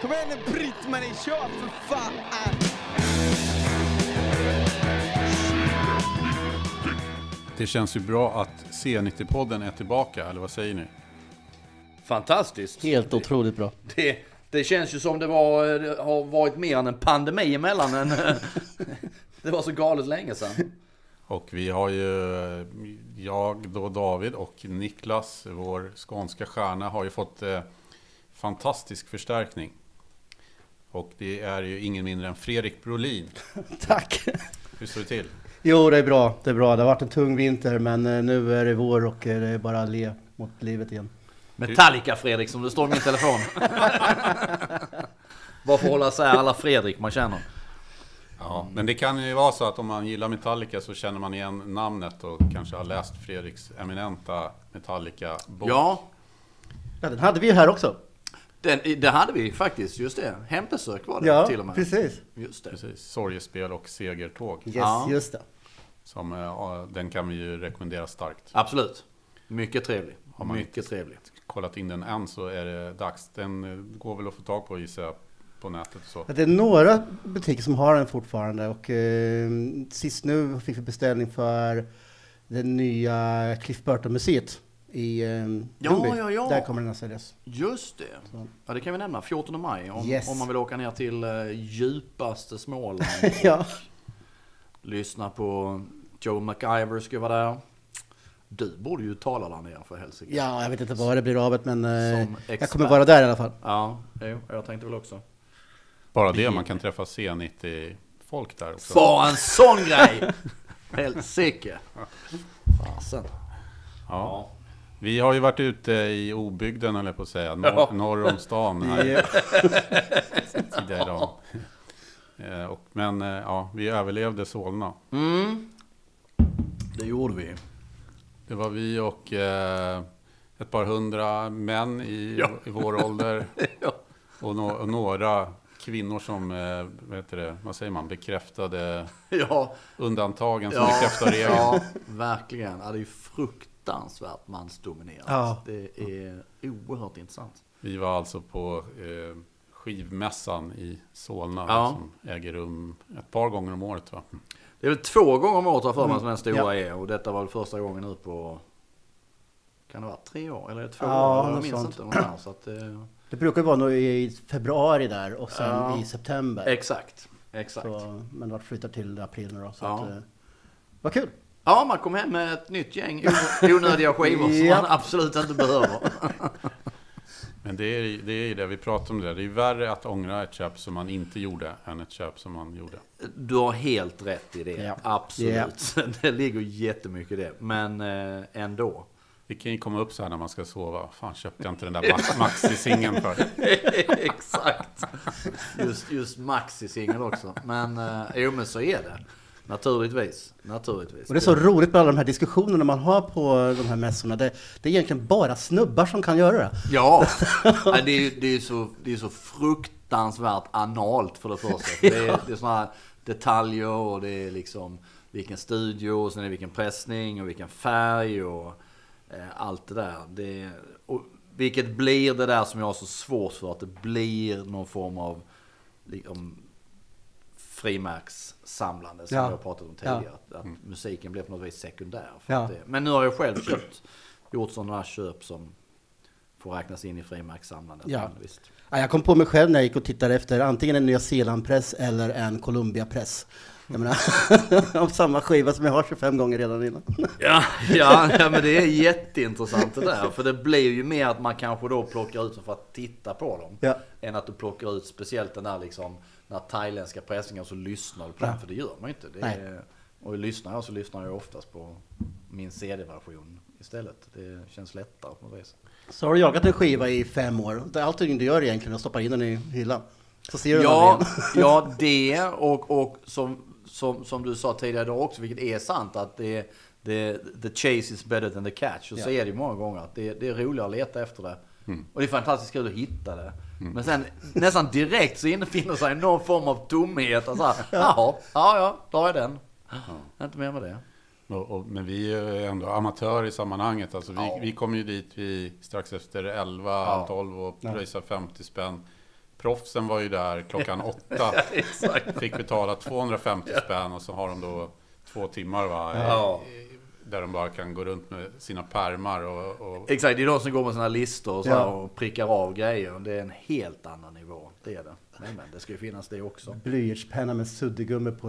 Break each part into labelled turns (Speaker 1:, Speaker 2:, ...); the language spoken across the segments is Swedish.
Speaker 1: Kom igen nu Britt-Marie, kör för fan!
Speaker 2: Det känns ju bra att C90-podden är tillbaka, eller vad säger ni?
Speaker 3: Fantastiskt.
Speaker 4: Helt otroligt bra.
Speaker 3: Det, det känns ju som det, var, det har varit mer än en pandemi emellan. En, det var så galet länge sedan.
Speaker 2: Och vi har ju, jag då David och Niklas, vår skånska stjärna, har ju fått eh, fantastisk förstärkning. Och det är ju ingen mindre än Fredrik Brolin.
Speaker 4: Tack!
Speaker 2: Hur står det till?
Speaker 4: Jo, det är bra. Det är bra. Det har varit en tung vinter, men eh, nu är det vår och eh, det är bara att le mot livet igen.
Speaker 3: Metallica Fredrik som det står i min telefon. Bara för att hålla isär alla Fredrik man känner.
Speaker 2: Ja, men det kan ju vara så att om man gillar Metallica så känner man igen namnet och kanske har läst Fredriks eminenta Metallica-bok.
Speaker 3: Ja,
Speaker 4: Ja, den hade vi ju här också.
Speaker 3: Den, det hade vi faktiskt. Just det. Hembesök var det
Speaker 4: Ja,
Speaker 3: till och med.
Speaker 4: precis.
Speaker 3: Just det.
Speaker 2: Precis, sorgespel och segertåg.
Speaker 4: Yes,
Speaker 3: Ja.
Speaker 4: just det.
Speaker 2: Som, eh, ja, den kan vi ju rekommendera starkt.
Speaker 3: Absolut. Mycket trevlig.
Speaker 2: Har man
Speaker 3: Mycket trevlig.
Speaker 2: kollat in den än så är det dags. Den eh, går väl att få tag på gissar jag på nätet och så.
Speaker 4: Det är några butiker som har den fortfarande och eh, sist nu fick vi beställning för det nya Cliff Burton-museet i eh,
Speaker 3: Ja,
Speaker 4: Ljungby.
Speaker 3: ja, ja.
Speaker 4: Där kommer den att säljas.
Speaker 3: Just det.
Speaker 4: Så.
Speaker 3: Ja, det kan vi nämna. 14 maj. Om,
Speaker 4: Yes.
Speaker 3: om man vill åka ner till eh, djupaste Småland.
Speaker 4: ja.
Speaker 3: Lyssna på Joe McIver ska vara där. Du borde ju tala där nere för helsike.
Speaker 4: ja, jag vet inte vad det blir av det, men eh, jag kommer vara där i alla fall.
Speaker 3: Ja, jo, jag tänkte väl också.
Speaker 2: Bara det, man kan träffa C90-folk där också.
Speaker 3: Bara en sån grej! Helsike! Fasen.
Speaker 2: Ja. Vi har ju varit ute i obygden, eller på att säga, norr,
Speaker 3: Ja.
Speaker 2: norr om stan här tidigare idag. Eh, och, men eh, ja, vi överlevde Solna.
Speaker 3: Mm. Det gjorde vi.
Speaker 2: Det var vi och eh, ett par hundra män i,
Speaker 3: Ja.
Speaker 2: i vår ålder.
Speaker 3: Ja.
Speaker 2: Och, no, och några kvinnor som, eh, vad heter det, vad säger man, bekräftade
Speaker 3: Ja,
Speaker 2: undantagen som
Speaker 3: ja,
Speaker 2: bekräftar regeln.
Speaker 3: ja, verkligen. Ja, det är ju fruktansvärt mansdominerat.
Speaker 4: Ja.
Speaker 3: Det är oerhört intressant.
Speaker 2: Vi var alltså på eh, skivmässan i Solna
Speaker 3: Ja.
Speaker 2: som äger rum ett par gånger om året va?
Speaker 3: Det är väl två gånger om året har för mig som den stora
Speaker 4: Ja.
Speaker 3: är. Och detta var väl första gången nu på... Kan det vara tre år? Eller är det två
Speaker 4: Ja,
Speaker 3: år? Jag minns
Speaker 4: sånt.
Speaker 3: inte någonstans. Så att, eh,
Speaker 4: Det brukar vara i februari där och sen
Speaker 3: Ja.
Speaker 4: i september.
Speaker 3: exakt. Exakt.
Speaker 4: Så, men det flyttar till april nu då. Så
Speaker 3: Ja.
Speaker 4: att, eh, vad kul!
Speaker 3: Ja, man kom hem med ett nytt gäng onödiga skivor som
Speaker 4: Ja.
Speaker 3: man absolut inte behöver.
Speaker 2: Men det är, det är ju det vi pratar om det. Det är värre att ångra ett köp som man inte gjorde än ett köp som man gjorde.
Speaker 3: Du har helt rätt i det.
Speaker 4: Ja.
Speaker 3: Absolut. Det ligger jättemycket i det. Men eh, ändå.
Speaker 2: Det kan ju komma upp så här när man ska sova. Fan, köpte jag inte den där Max- Maxi-singeln för?
Speaker 3: Exakt. Just, just Maxi-singel också. Men eh, jo, men så är det. Naturligtvis. Naturligtvis.
Speaker 4: Och det är så roligt med alla de här diskussionerna man har på de här mässorna. Det, det är egentligen bara snubbar som kan göra det.
Speaker 3: Ja, det är det är så, det är så fruktansvärt analt för det första. Det är, det är sådana här detaljer och det är liksom vilken studio och sen är det vilken pressning och vilken färg och eh, allt det där. Det, och vilket blir det där som jag har så svårt för, att det blir någon form av liksom, frimärkssamlande som
Speaker 4: Ja.
Speaker 3: vi har pratat om tidigare. Att, att musiken blev på något vis sekundär. För
Speaker 4: Ja.
Speaker 3: att det, men nu har jag själv köpt, gjort sådana här köp som får räknas in i frimärkssamlandet.
Speaker 4: Ja. Ja, jag kom på mig själv när jag gick och tittade efter antingen en Nya Zeeland-press eller en Columbia-press. Jag menar, om samma skiva som jag har 25 gånger redan innan.
Speaker 3: Ja, ja, ja, men det är jätteintressant det där. För det blir ju mer att man kanske då plockar ut dem för att titta på dem.
Speaker 4: Ja.
Speaker 3: Än att du plockar ut speciellt den där liksom, när thailändska pressningar så lyssnar du på den. För det gör man ju inte. Det är, och lyssnar jag så lyssnar jag oftast på min CD-version istället. Det känns lättare på något vis.
Speaker 4: Så har du jagat en skiva i fem år. Det är Allting du gör egentligen är att stoppa in den i hyllan. Så ser du den
Speaker 3: Ja,
Speaker 4: aldrig igen.
Speaker 3: ja, det och, och som, som, som du sa tidigare idag också, vilket är sant, att det, det, the chase is better than the catch. Och så
Speaker 4: Ja.
Speaker 3: är det ju många gånger, att det, det är roligare att leta efter det. Och det är fantastiskt kul att hitta det. Men sen nästan direkt så infinner sig någon form av tomhet. Och så här, Jaha, ja, ja, då jag den. Inte mer med det.
Speaker 2: Och, och, men vi är ju ändå amatörer i sammanhanget. Alltså vi,
Speaker 3: Ja.
Speaker 2: vi kom ju dit vi, strax efter 11, halv 12 och pröjsade 50 spänn. proffsen var ju där klockan åtta.
Speaker 3: Exakt.
Speaker 2: Fick betala 250 spänn och så har de då två timmar va? Där de bara kan gå runt med sina pärmar och, och
Speaker 3: Exakt, det är de som går med sina listor och, så
Speaker 4: Ja.
Speaker 3: och prickar av grejer. Det är en helt annan nivå. Det är det. Men, men det ska ju finnas det också.
Speaker 4: Blyertspenna med suddgummi på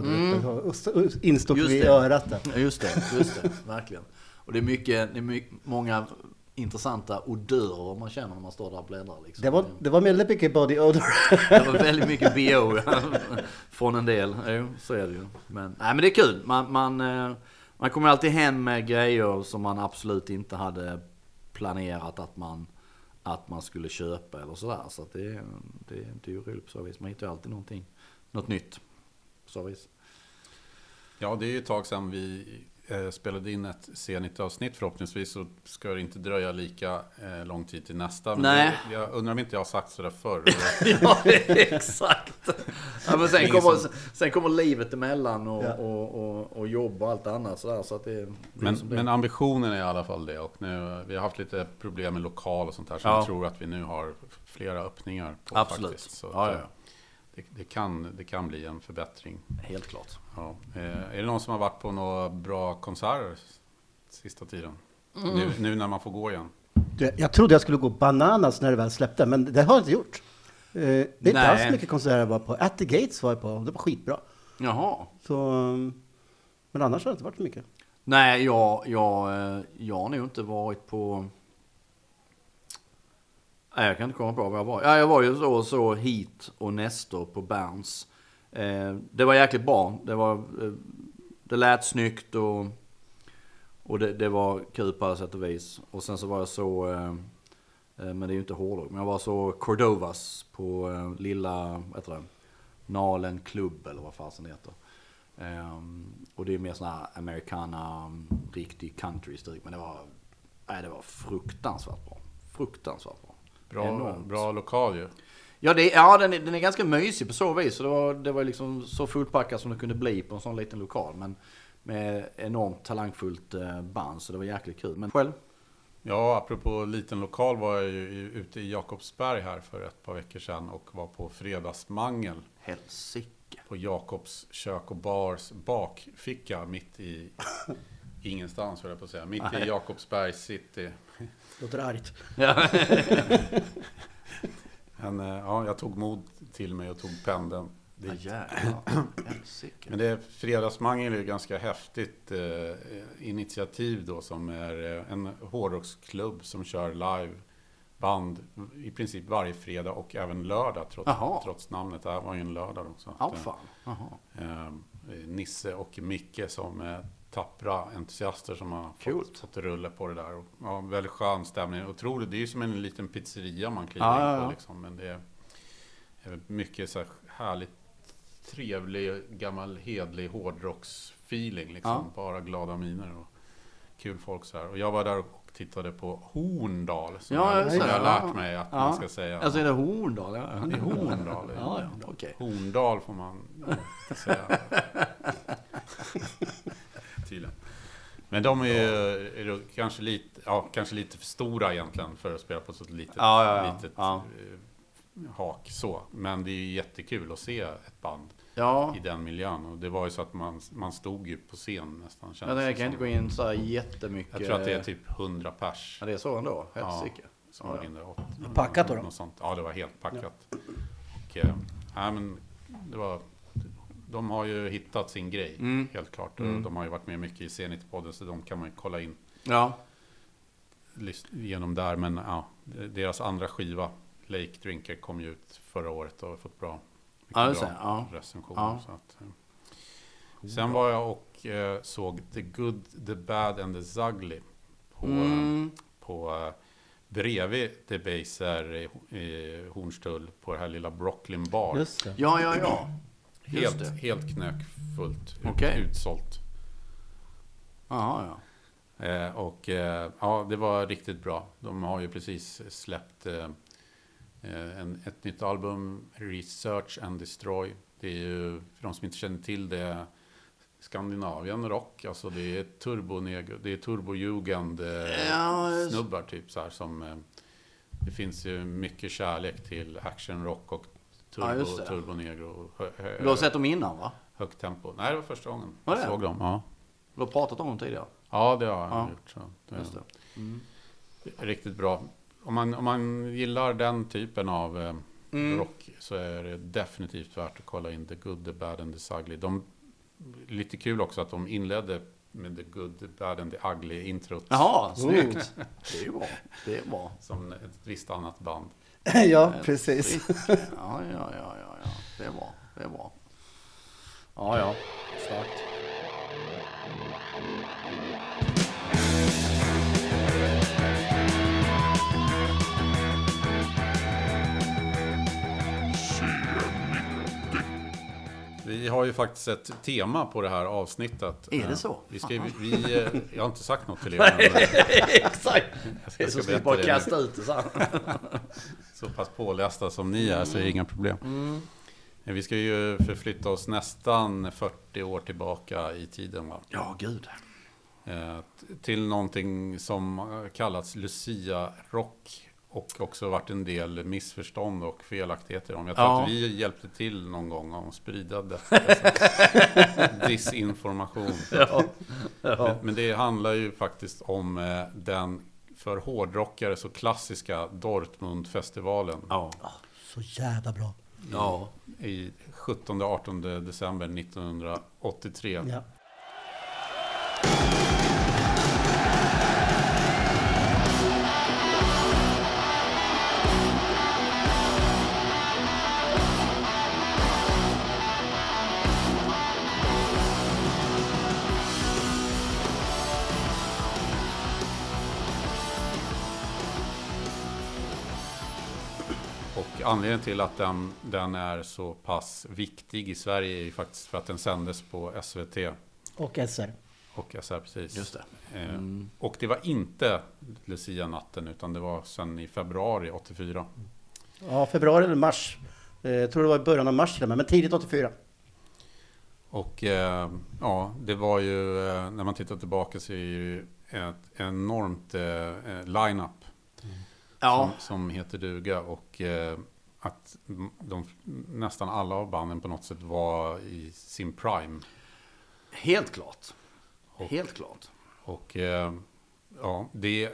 Speaker 4: instoppat
Speaker 3: Just
Speaker 4: i
Speaker 3: det.
Speaker 4: örat där.
Speaker 3: Just det, just det. Verkligen. Och det är mycket, det är mycket, många intressanta odörer man känner när man står där och bläddrar. Liksom.
Speaker 4: Det var, det var väldigt mycket body odor.
Speaker 3: Det var väldigt mycket BO från en del. Jo, så är det ju. Men, nej, men det är kul. Man, man, eh, man kommer alltid hem med grejer som man absolut inte hade planerat att man, att man skulle köpa eller sådär. Så att det, det, det är ju roligt på så vis. Man hittar ju alltid någonting, något nytt. På så vis.
Speaker 2: Ja, det är ju ett tag sedan vi spelade in ett C90-avsnitt. Förhoppningsvis så ska det inte dröja lika eh, lång tid till nästa. Men
Speaker 3: Nej.
Speaker 2: Det, jag undrar om inte jag har sagt sådär förr.
Speaker 3: ja, exakt. Ja, men sen, kommer,
Speaker 2: som-
Speaker 3: sen kommer livet emellan och,
Speaker 4: Ja.
Speaker 3: och, och, och jobb och allt annat sådär. Så att det, det
Speaker 2: Men,
Speaker 3: som det
Speaker 2: men ambitionen är i alla fall det. Och nu, vi har haft lite problem med lokal och sånt här. Så
Speaker 3: Ja.
Speaker 2: jag tror att vi nu har flera öppningar. På
Speaker 3: Absolut.
Speaker 2: Faktiskt. Så
Speaker 3: Ja, ja,
Speaker 2: eh, Det, det, kan, det kan bli en förbättring.
Speaker 3: Helt klart.
Speaker 2: Ja. Eh, är det någon som har varit på några bra konserter sista tiden?
Speaker 3: Mm.
Speaker 2: Nu, nu när man får gå igen.
Speaker 4: Du, Jag trodde jag skulle gå bananas när det väl släppte, men det har jag inte gjort. Eh, Det är inte
Speaker 3: Nej.
Speaker 4: alls mycket konserter jag var på. At the Gates var jag på, och det var skitbra.
Speaker 3: Jaha.
Speaker 4: Så, men annars har det inte varit så mycket.
Speaker 3: Nej, jag, jag, eh, jag har nog inte varit på... Nej, jag kan inte komma på vad jag var. Ja, jag var ju så så hit och Nestor på Bounce. Eh, det var jäkligt bra. Det var... Eh, det lät snyggt och... Och det, det var kul på alla sätt och vis. Och sen så var jag så... Eh, eh, men det är ju inte hårdrock. Men jag var så Cordovas på eh, lilla, vad heter det? Nalen klubb eller vad fasen det heter. Eh, och det är mer sån här americana, riktig country-stuk. Men det var, nej, det var fruktansvärt bra. Fruktansvärt bra.
Speaker 2: Bra,
Speaker 3: Enormt.
Speaker 2: bra lokal ju.
Speaker 3: Ja, det, ja den, är, den är ganska mysig på så vis. Så det var, det var liksom så fullpackat som det kunde bli på en sån liten lokal. Men med enormt talangfullt eh, band. Så det var jäkligt kul. Men själv?
Speaker 2: Ja, apropå liten lokal var jag ju ute i Jakobsberg här för ett par veckor sedan och var på fredagsmangel
Speaker 3: Helsike.
Speaker 2: på Jakobs kök och bars bakficka mitt i ingenstans, höll jag på att säga. Mitt i Jakobsberg city.
Speaker 4: Låter argt.
Speaker 3: Ja.
Speaker 2: Men, eh, ja, jag tog mod till mig och tog pendeln
Speaker 3: Ja,
Speaker 2: dit.
Speaker 3: jävlar. Helsike.
Speaker 2: Men det fredagsmangel är ju ganska häftigt eh, initiativ då som är eh, en hårdrocksklubb som kör live band i princip varje fredag och även lördag trots, trots namnet. Det här var ju en lördag då. Så att,
Speaker 3: Ja,
Speaker 2: eh,
Speaker 3: fan.
Speaker 2: Eh, Nisse och Micke som är tappra entusiaster som har fått,
Speaker 3: Coolt.
Speaker 2: fått rulla på det där. Och, ja, väldigt skön stämning. Otroligt, det är ju som en liten pizzeria man kliver
Speaker 3: Ja,
Speaker 2: in på
Speaker 3: ja.
Speaker 2: liksom. Men det är, mycket så här härligt trevlig, gammal hedlig hårdrocksfeeling. Liksom.
Speaker 3: Ja.
Speaker 2: Bara glada miner och kul folk så här. Och jag var där och tittade på Horndal. Som,
Speaker 3: Ja,
Speaker 2: jag, som jag har lärt mig att
Speaker 3: Ja.
Speaker 2: man ska säga.
Speaker 3: Alltså är det Horndal? Ja,
Speaker 2: det är Horndal.
Speaker 3: Ja, ja, okej.
Speaker 2: Horndal får man säga. Men de är ju är ju kanske, lite, ja, kanske lite för stora egentligen för att spela på ett så litet,
Speaker 3: Ja, ja, ja.
Speaker 2: litet
Speaker 3: Ja.
Speaker 2: eh, hak. Så. Men det är ju jättekul att se ett band
Speaker 3: Ja,
Speaker 2: i den miljön. Och det var ju så att man, man stod ju på scen nästan. det
Speaker 3: jag kan
Speaker 2: som.
Speaker 3: inte gå in så här jättemycket.
Speaker 2: Jag tror att det är typ 100 pers
Speaker 3: Ja, det är så ändå?
Speaker 2: Ja.
Speaker 3: Helsike. Ja, ja.
Speaker 4: Packat då, då?
Speaker 2: Något sånt. Ja, det var helt packat. Och, nej, men det var, de har ju hittat sin grej,
Speaker 3: Mm.
Speaker 2: helt klart.
Speaker 3: Mm.
Speaker 2: Och de har ju varit med mycket i Zenit-podden, så de kan man ju kolla in
Speaker 3: Ja,
Speaker 2: genom där. Men ja, deras andra skiva, Lake Drinker, kom ju ut förra året och har fått bra, mycket
Speaker 3: Ja,
Speaker 2: bra.
Speaker 3: Ja.
Speaker 2: recensioner.
Speaker 3: Ja.
Speaker 2: Så att, eh. Sen var jag och eh, såg The Good, The Bad and The Zugly på,
Speaker 3: Mm.
Speaker 2: på eh, bredvid Debaser i, i Hornstull på det här lilla Brooklyn Bar.
Speaker 4: Just det.
Speaker 3: ja, ja. ja.
Speaker 2: Helt,
Speaker 3: det.
Speaker 2: helt knökfullt,
Speaker 3: Okej.
Speaker 2: utsålt.
Speaker 3: Jaha, ja.
Speaker 2: Eh, och eh, ja, det var riktigt bra. De har ju precis släppt eh, eh, en, ett nytt album, Research and Destroy. Det är ju, för de som inte känner till det, Skandinavien rock. Alltså det är turbo det är turbojugend eh,
Speaker 3: Ja,
Speaker 2: snubbar typ så här som eh, det finns ju mycket kärlek till actionrock och
Speaker 3: Ja,
Speaker 2: Turbo,
Speaker 3: just det.
Speaker 2: Turbo Negro. och hö- hö-
Speaker 3: Du har sett dem innan va?
Speaker 2: Högt tempo. Nej, det var första gången
Speaker 3: Var
Speaker 2: jag
Speaker 3: det?
Speaker 2: såg dem. Ja,
Speaker 3: Du har pratat om dem tidigare.
Speaker 2: ja det har jag
Speaker 3: Ja.
Speaker 2: gjort. Så. Det
Speaker 3: Just det. Mm.
Speaker 2: Riktigt bra. Om man, om man gillar den typen av eh,
Speaker 3: Mm.
Speaker 2: rock så är det definitivt värt att kolla in The Good, The Bad and The Ugly. De, lite kul också att de inledde med The Good, The Bad and The Ugly introt.
Speaker 3: Jaha, snyggt. Det är ju bra. Det är bra.
Speaker 2: Som ett visst annat band.
Speaker 4: ja, precis.
Speaker 3: Ja, ja, ja, ja, ja. Det är bra. Det är bra. Ja, ja. Starkt.
Speaker 2: Vi har ju faktiskt ett tema på det här avsnittet.
Speaker 3: Är det
Speaker 2: Eh,
Speaker 3: så?
Speaker 2: Vi ska, vi, vi, eh, jag har inte sagt något till er.
Speaker 3: Exakt.
Speaker 2: Jag ska
Speaker 3: ska vi bara
Speaker 2: det
Speaker 3: kasta ut det så här.
Speaker 2: Så pass pålästa som ni är så är det inga problem. Eh, Vi ska ju förflytta oss nästan 40 år tillbaka i tiden. Va?
Speaker 3: Ja, gud.
Speaker 2: Eh, Till någonting som kallats Lucia-rock. Och också varit en del missförstånd och felaktigheter om. Jag tror
Speaker 3: Ja.
Speaker 2: att vi hjälpte till någon gång att sprida detta. Disinformation.
Speaker 3: Ja. Ja.
Speaker 2: Men det handlar ju faktiskt om eh, den för hårdrockare så klassiska Dortmundfestivalen.
Speaker 3: Ja.
Speaker 4: Så jävla bra.
Speaker 3: Ja.
Speaker 2: I 17-18 december 1983. Anledningen till att den, den är så pass viktig i Sverige är ju faktiskt för att den sändes på SVT
Speaker 4: Och SR.
Speaker 2: och SR precis.
Speaker 3: Just det.
Speaker 2: Eh,
Speaker 3: Mm.
Speaker 2: Och det var inte Lucia-natten utan det var sen i februari 84.
Speaker 4: Ja, februari eller mars. Eh, Jag tror det var i början av mars till och med, men tidigt 84.
Speaker 2: Och eh, ja, det var ju, eh, när man tittar tillbaka så är det ju ett enormt eh, eh, line-up
Speaker 3: Ja.
Speaker 2: som, som heter duga. Och eh, att de, nästan alla av banden på något sätt var i sin prime.
Speaker 3: Helt klart.
Speaker 2: Och-
Speaker 3: Helt klart.
Speaker 2: Och eh, ja, det,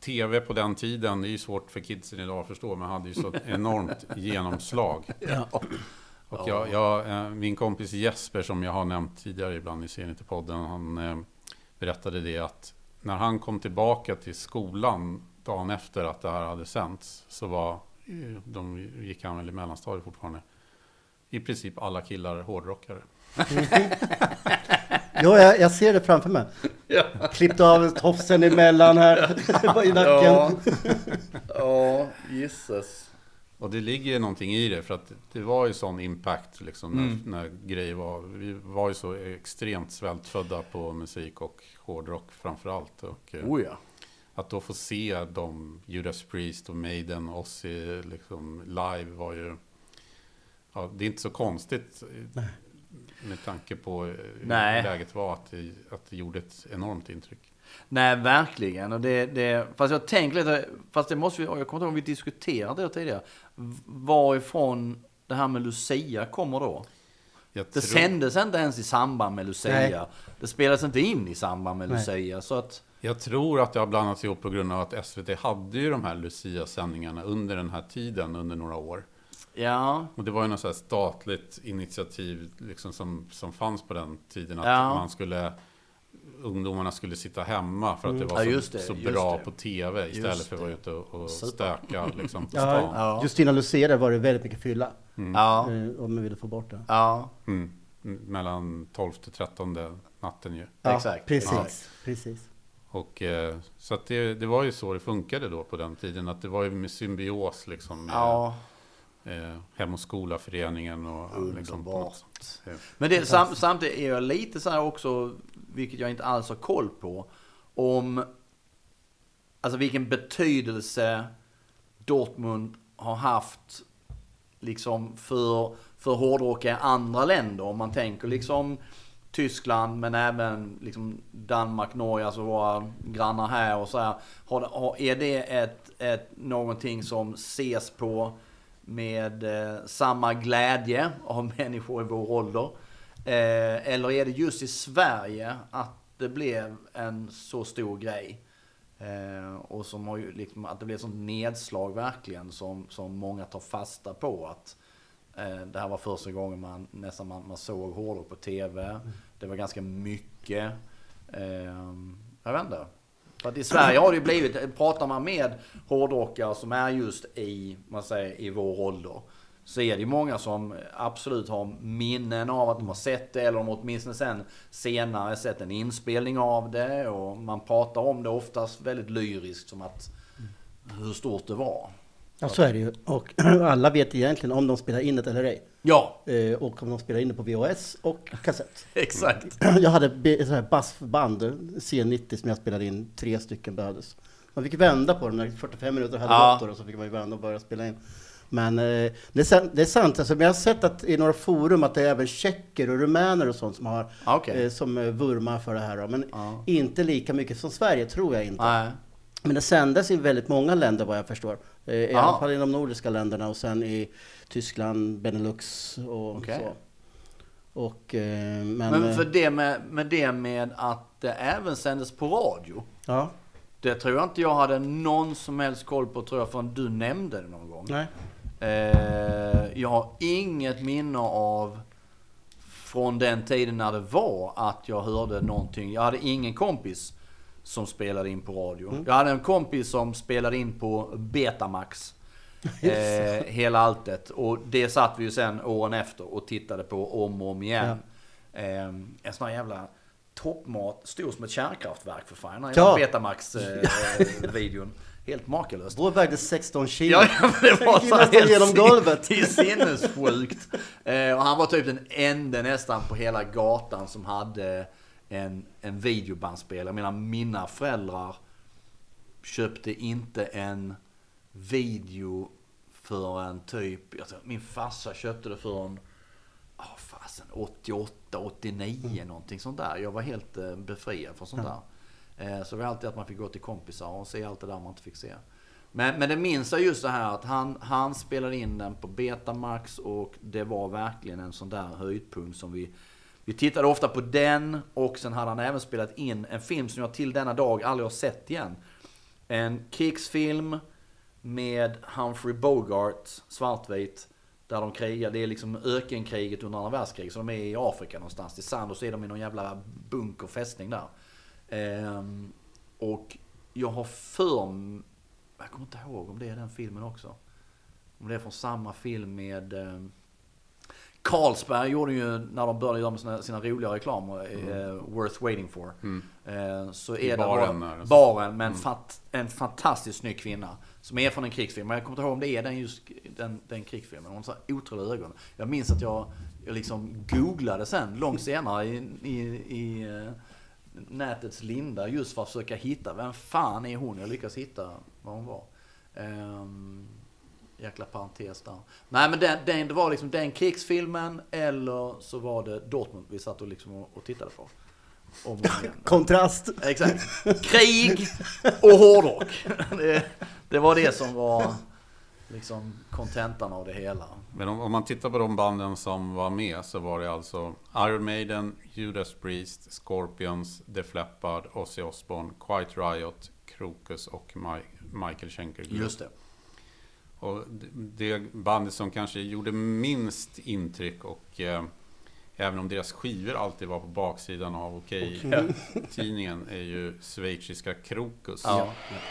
Speaker 2: tv på den tiden, det är ju svårt för kidsen idag att förstå, men hade ju så enormt genomslag.
Speaker 4: Ja.
Speaker 2: Och jag, jag, eh, min kompis Jesper, som jag har nämnt tidigare ibland i serien till podden, han eh, berättade det att när han kom tillbaka till skolan dagen efter att det här hade sänts, så var, de gick han väl i mellanstadiet fortfarande, i princip alla killar hårdrockare.
Speaker 4: Ja, jag, jag ser det framför mig. Klippt av tofsen emellan här i nacken.
Speaker 3: Ja. Ja, gisses.
Speaker 2: Och det ligger någonting i det, för att det var ju sån impact liksom, när,
Speaker 3: Mm.
Speaker 2: när grejer var. Vi var ju så extremt svältfödda på musik och hårdrock framför allt. Och, eh,
Speaker 3: Oh ja.
Speaker 2: Att då få se de, Judas Priest och Maiden och Ozzy liksom live var ju... Ja, det är inte så konstigt eh, med tanke på eh, hur
Speaker 3: Nej.
Speaker 2: läget var att det, att det gjorde ett enormt intryck.
Speaker 3: Nej, verkligen. Och det, det, fast jag tänker lite, fast det måste vi, jag kommer inte ihåg om vi diskuterade det tidigare. Varifrån det här med Lucia kommer då?
Speaker 2: Jag
Speaker 3: Det
Speaker 2: tror-
Speaker 3: sändes inte ens i samband med Lucia.
Speaker 4: Nej.
Speaker 3: Det spelades inte in i samband med
Speaker 4: Nej.
Speaker 3: Lucia. Så att,
Speaker 2: Jag tror att det har blandats ihop på grund av att SVT hade ju de här Lucia-sändningarna under den här tiden, under några år.
Speaker 3: ja.
Speaker 2: Och det var ju något så här statligt initiativ liksom som, som fanns på den tiden. Att
Speaker 3: Ja.
Speaker 2: man skulle, ungdomarna skulle sitta hemma för att det var
Speaker 3: Ja,
Speaker 2: så,
Speaker 3: just det,
Speaker 2: så
Speaker 3: just
Speaker 2: bra
Speaker 3: det.
Speaker 2: på tv istället
Speaker 3: Just
Speaker 2: för att vara ute och, stöka liksom, på
Speaker 4: Ja,
Speaker 2: stan.
Speaker 3: Ja.
Speaker 4: just innan Lucia var det väldigt mycket fylla.
Speaker 3: Ja.
Speaker 4: Eh, Om man ville få bort det.
Speaker 3: Ja.
Speaker 2: Mm. Mm, Mellan 12 till 13 natten ju.
Speaker 4: Ja,
Speaker 3: Exakt.
Speaker 4: Precis,
Speaker 2: Ja.
Speaker 4: precis.
Speaker 2: Och, eh, så det, det var ju så det funkade då på den tiden. Att det var ju med symbios liksom. Med,
Speaker 3: Ja.
Speaker 2: eh, Hem och skola-föreningen och liksom något
Speaker 3: Underbart.
Speaker 2: sätt. Eh,
Speaker 3: Men det, sam, samtidigt är jag lite så här också, vilket jag inte alls har koll på, om alltså vilken betydelse Dortmund har haft liksom för, för hårdrock i andra länder. Om man tänker liksom Tyskland men även liksom Danmark, Norge, alltså våra grannar här och så här. Har, har, är det ett, ett, någonting som ses på med eh, samma glädje av människor i vår ålder? Eh, eller är det just i Sverige att det blev en så stor grej? Eh, och som har ju liksom, att det blev ett sånt nedslag verkligen som, som många tar fasta på. Att eh, Eh, det här var första gången man nästan man, man såg hårdrock på TV. Det var ganska mycket. Eh, jag vet inte. För att i Sverige har det ju blivit, pratar man med hårdrockare som är just i, man säger, i vår ålder. Så är det ju många som absolut har minnen av att de har sett det eller de åtminstone sen senare sett en inspelning av det. Och man pratar om det oftast väldigt lyriskt som att hur stort det var.
Speaker 4: Ja, så är det ju. Och alla vet egentligen om de spelar in det eller ej.
Speaker 3: Ja,
Speaker 4: Eh, och om de spelar in det på VHS och kassett.
Speaker 3: exakt.
Speaker 4: Jag hade ett sånt här bassband, C90, som jag spelade in tre stycken behövdes. Man fick vända på den när 45 minuter hade
Speaker 3: Ja.
Speaker 4: gått och så fick man ju vända och börja spela in. Men eh, det, är sant, det är sant, alltså, men jag har sett att i några forum att det är även tjecker och rumäner och sånt som har
Speaker 3: Okej.
Speaker 4: eh, som vurmar för det här. Då. Men
Speaker 3: Ja.
Speaker 4: inte lika mycket som Sverige, tror jag inte.
Speaker 3: Nej.
Speaker 4: Men det sändes i väldigt många länder vad jag förstår. Eh, I alla fall i de nordiska länderna och sen i Tyskland, Benelux och
Speaker 3: Okej.
Speaker 4: så. Och, eh, men,
Speaker 3: Men
Speaker 4: eh,
Speaker 3: för det med, med det med att det även sändes på radio.
Speaker 4: ja,
Speaker 3: Det tror jag inte jag hade någon som helst koll på tror jag förrän du nämnde det någon gång.
Speaker 4: nej.
Speaker 3: Eh, jag har inget minne av från den tiden när det var att jag hörde någonting. Jag hade ingen kompis som spelade in på radio.
Speaker 4: Mm.
Speaker 3: Jag hade en kompis som spelade in på Betamax. Eh, hela alltet. Och det satt vi ju sen åren efter och tittade på om och om igen. Eh, en sån här jävla toppmat, stor som ett kärnkraftverk för fan. Den här
Speaker 4: Ja.
Speaker 3: Betamax-videon. Helt makalöst.
Speaker 4: Vår vägde 16 kilo.
Speaker 3: Ja, ja, det var så helt
Speaker 4: genom golvet.
Speaker 3: Det är sinnessjukt. Eh, och han var typ den enda nästan på hela gatan som hade en, en videobandspelare. Jag menar, mina föräldrar köpte inte en video för en typ, jag tror, min farsa köpte det för en, oh, fasen, 88, 89 någonting sånt där. Jag var helt eh, befriad från sånt där. Eh, så det var alltid att man fick gå till kompisar och se allt det där man inte fick se. Men, men det minns jag just det här att han, han spelade in den på Betamax och det var verkligen en sån där höjdpunkt som vi vi tittade ofta på den och sen hade han även spelat in en film som jag till denna dag aldrig har sett igen. En krigsfilm med Humphrey Bogart, svartvit. Där de krigar, det är liksom ökenkriget under andra världskriget. Så de är i Afrika någonstans, i sand och så är de i någon jävla bunkerfästning där. Ehm, och jag har för jag kommer inte ihåg om det är den filmen också. Om det är från samma film med ehm, Carlsberg gjorde ju, när de började göra sina, sina roliga reklamer, eh, Worth Waiting For. Eh, så
Speaker 2: I
Speaker 3: är
Speaker 2: baren
Speaker 3: det
Speaker 2: där och så.
Speaker 3: baren med en, fat, en fantastiskt snygg kvinna. Som är från en krigsfilm. Men jag kommer inte ihåg om det är den, just, den, den krigsfilmen. Hon har så otroliga ögon. Jag minns att jag, jag liksom googlade sen, långt senare i, i, i eh, nätets linda. Just för att försöka hitta, vem fan är hon? Jag lyckades hitta vad hon var. Ehm, jäkla parentes där. Nej men den, den, det var liksom den krigsfilmen eller så var det Dortmund vi satt och, liksom och, och tittade på.
Speaker 4: Kontrast.
Speaker 3: Exakt. Krig och hårdrock. Det, det var det som var liksom kontentan av det hela.
Speaker 2: Men om, om man tittar på de banden som var med så var det alltså Iron Maiden, Judas Priest, Scorpions, Def Leppard, Ozzy Osbourne, Quiet Riot, Krokus och Mi- Michael Schenker.
Speaker 3: Just det.
Speaker 2: Och det- det bandet som kanske gjorde minst intryck och eh, även om deras skivor alltid var på baksidan av Okej-tidningen är ju schweiziska Krokus.
Speaker 3: Ja.
Speaker 5: Please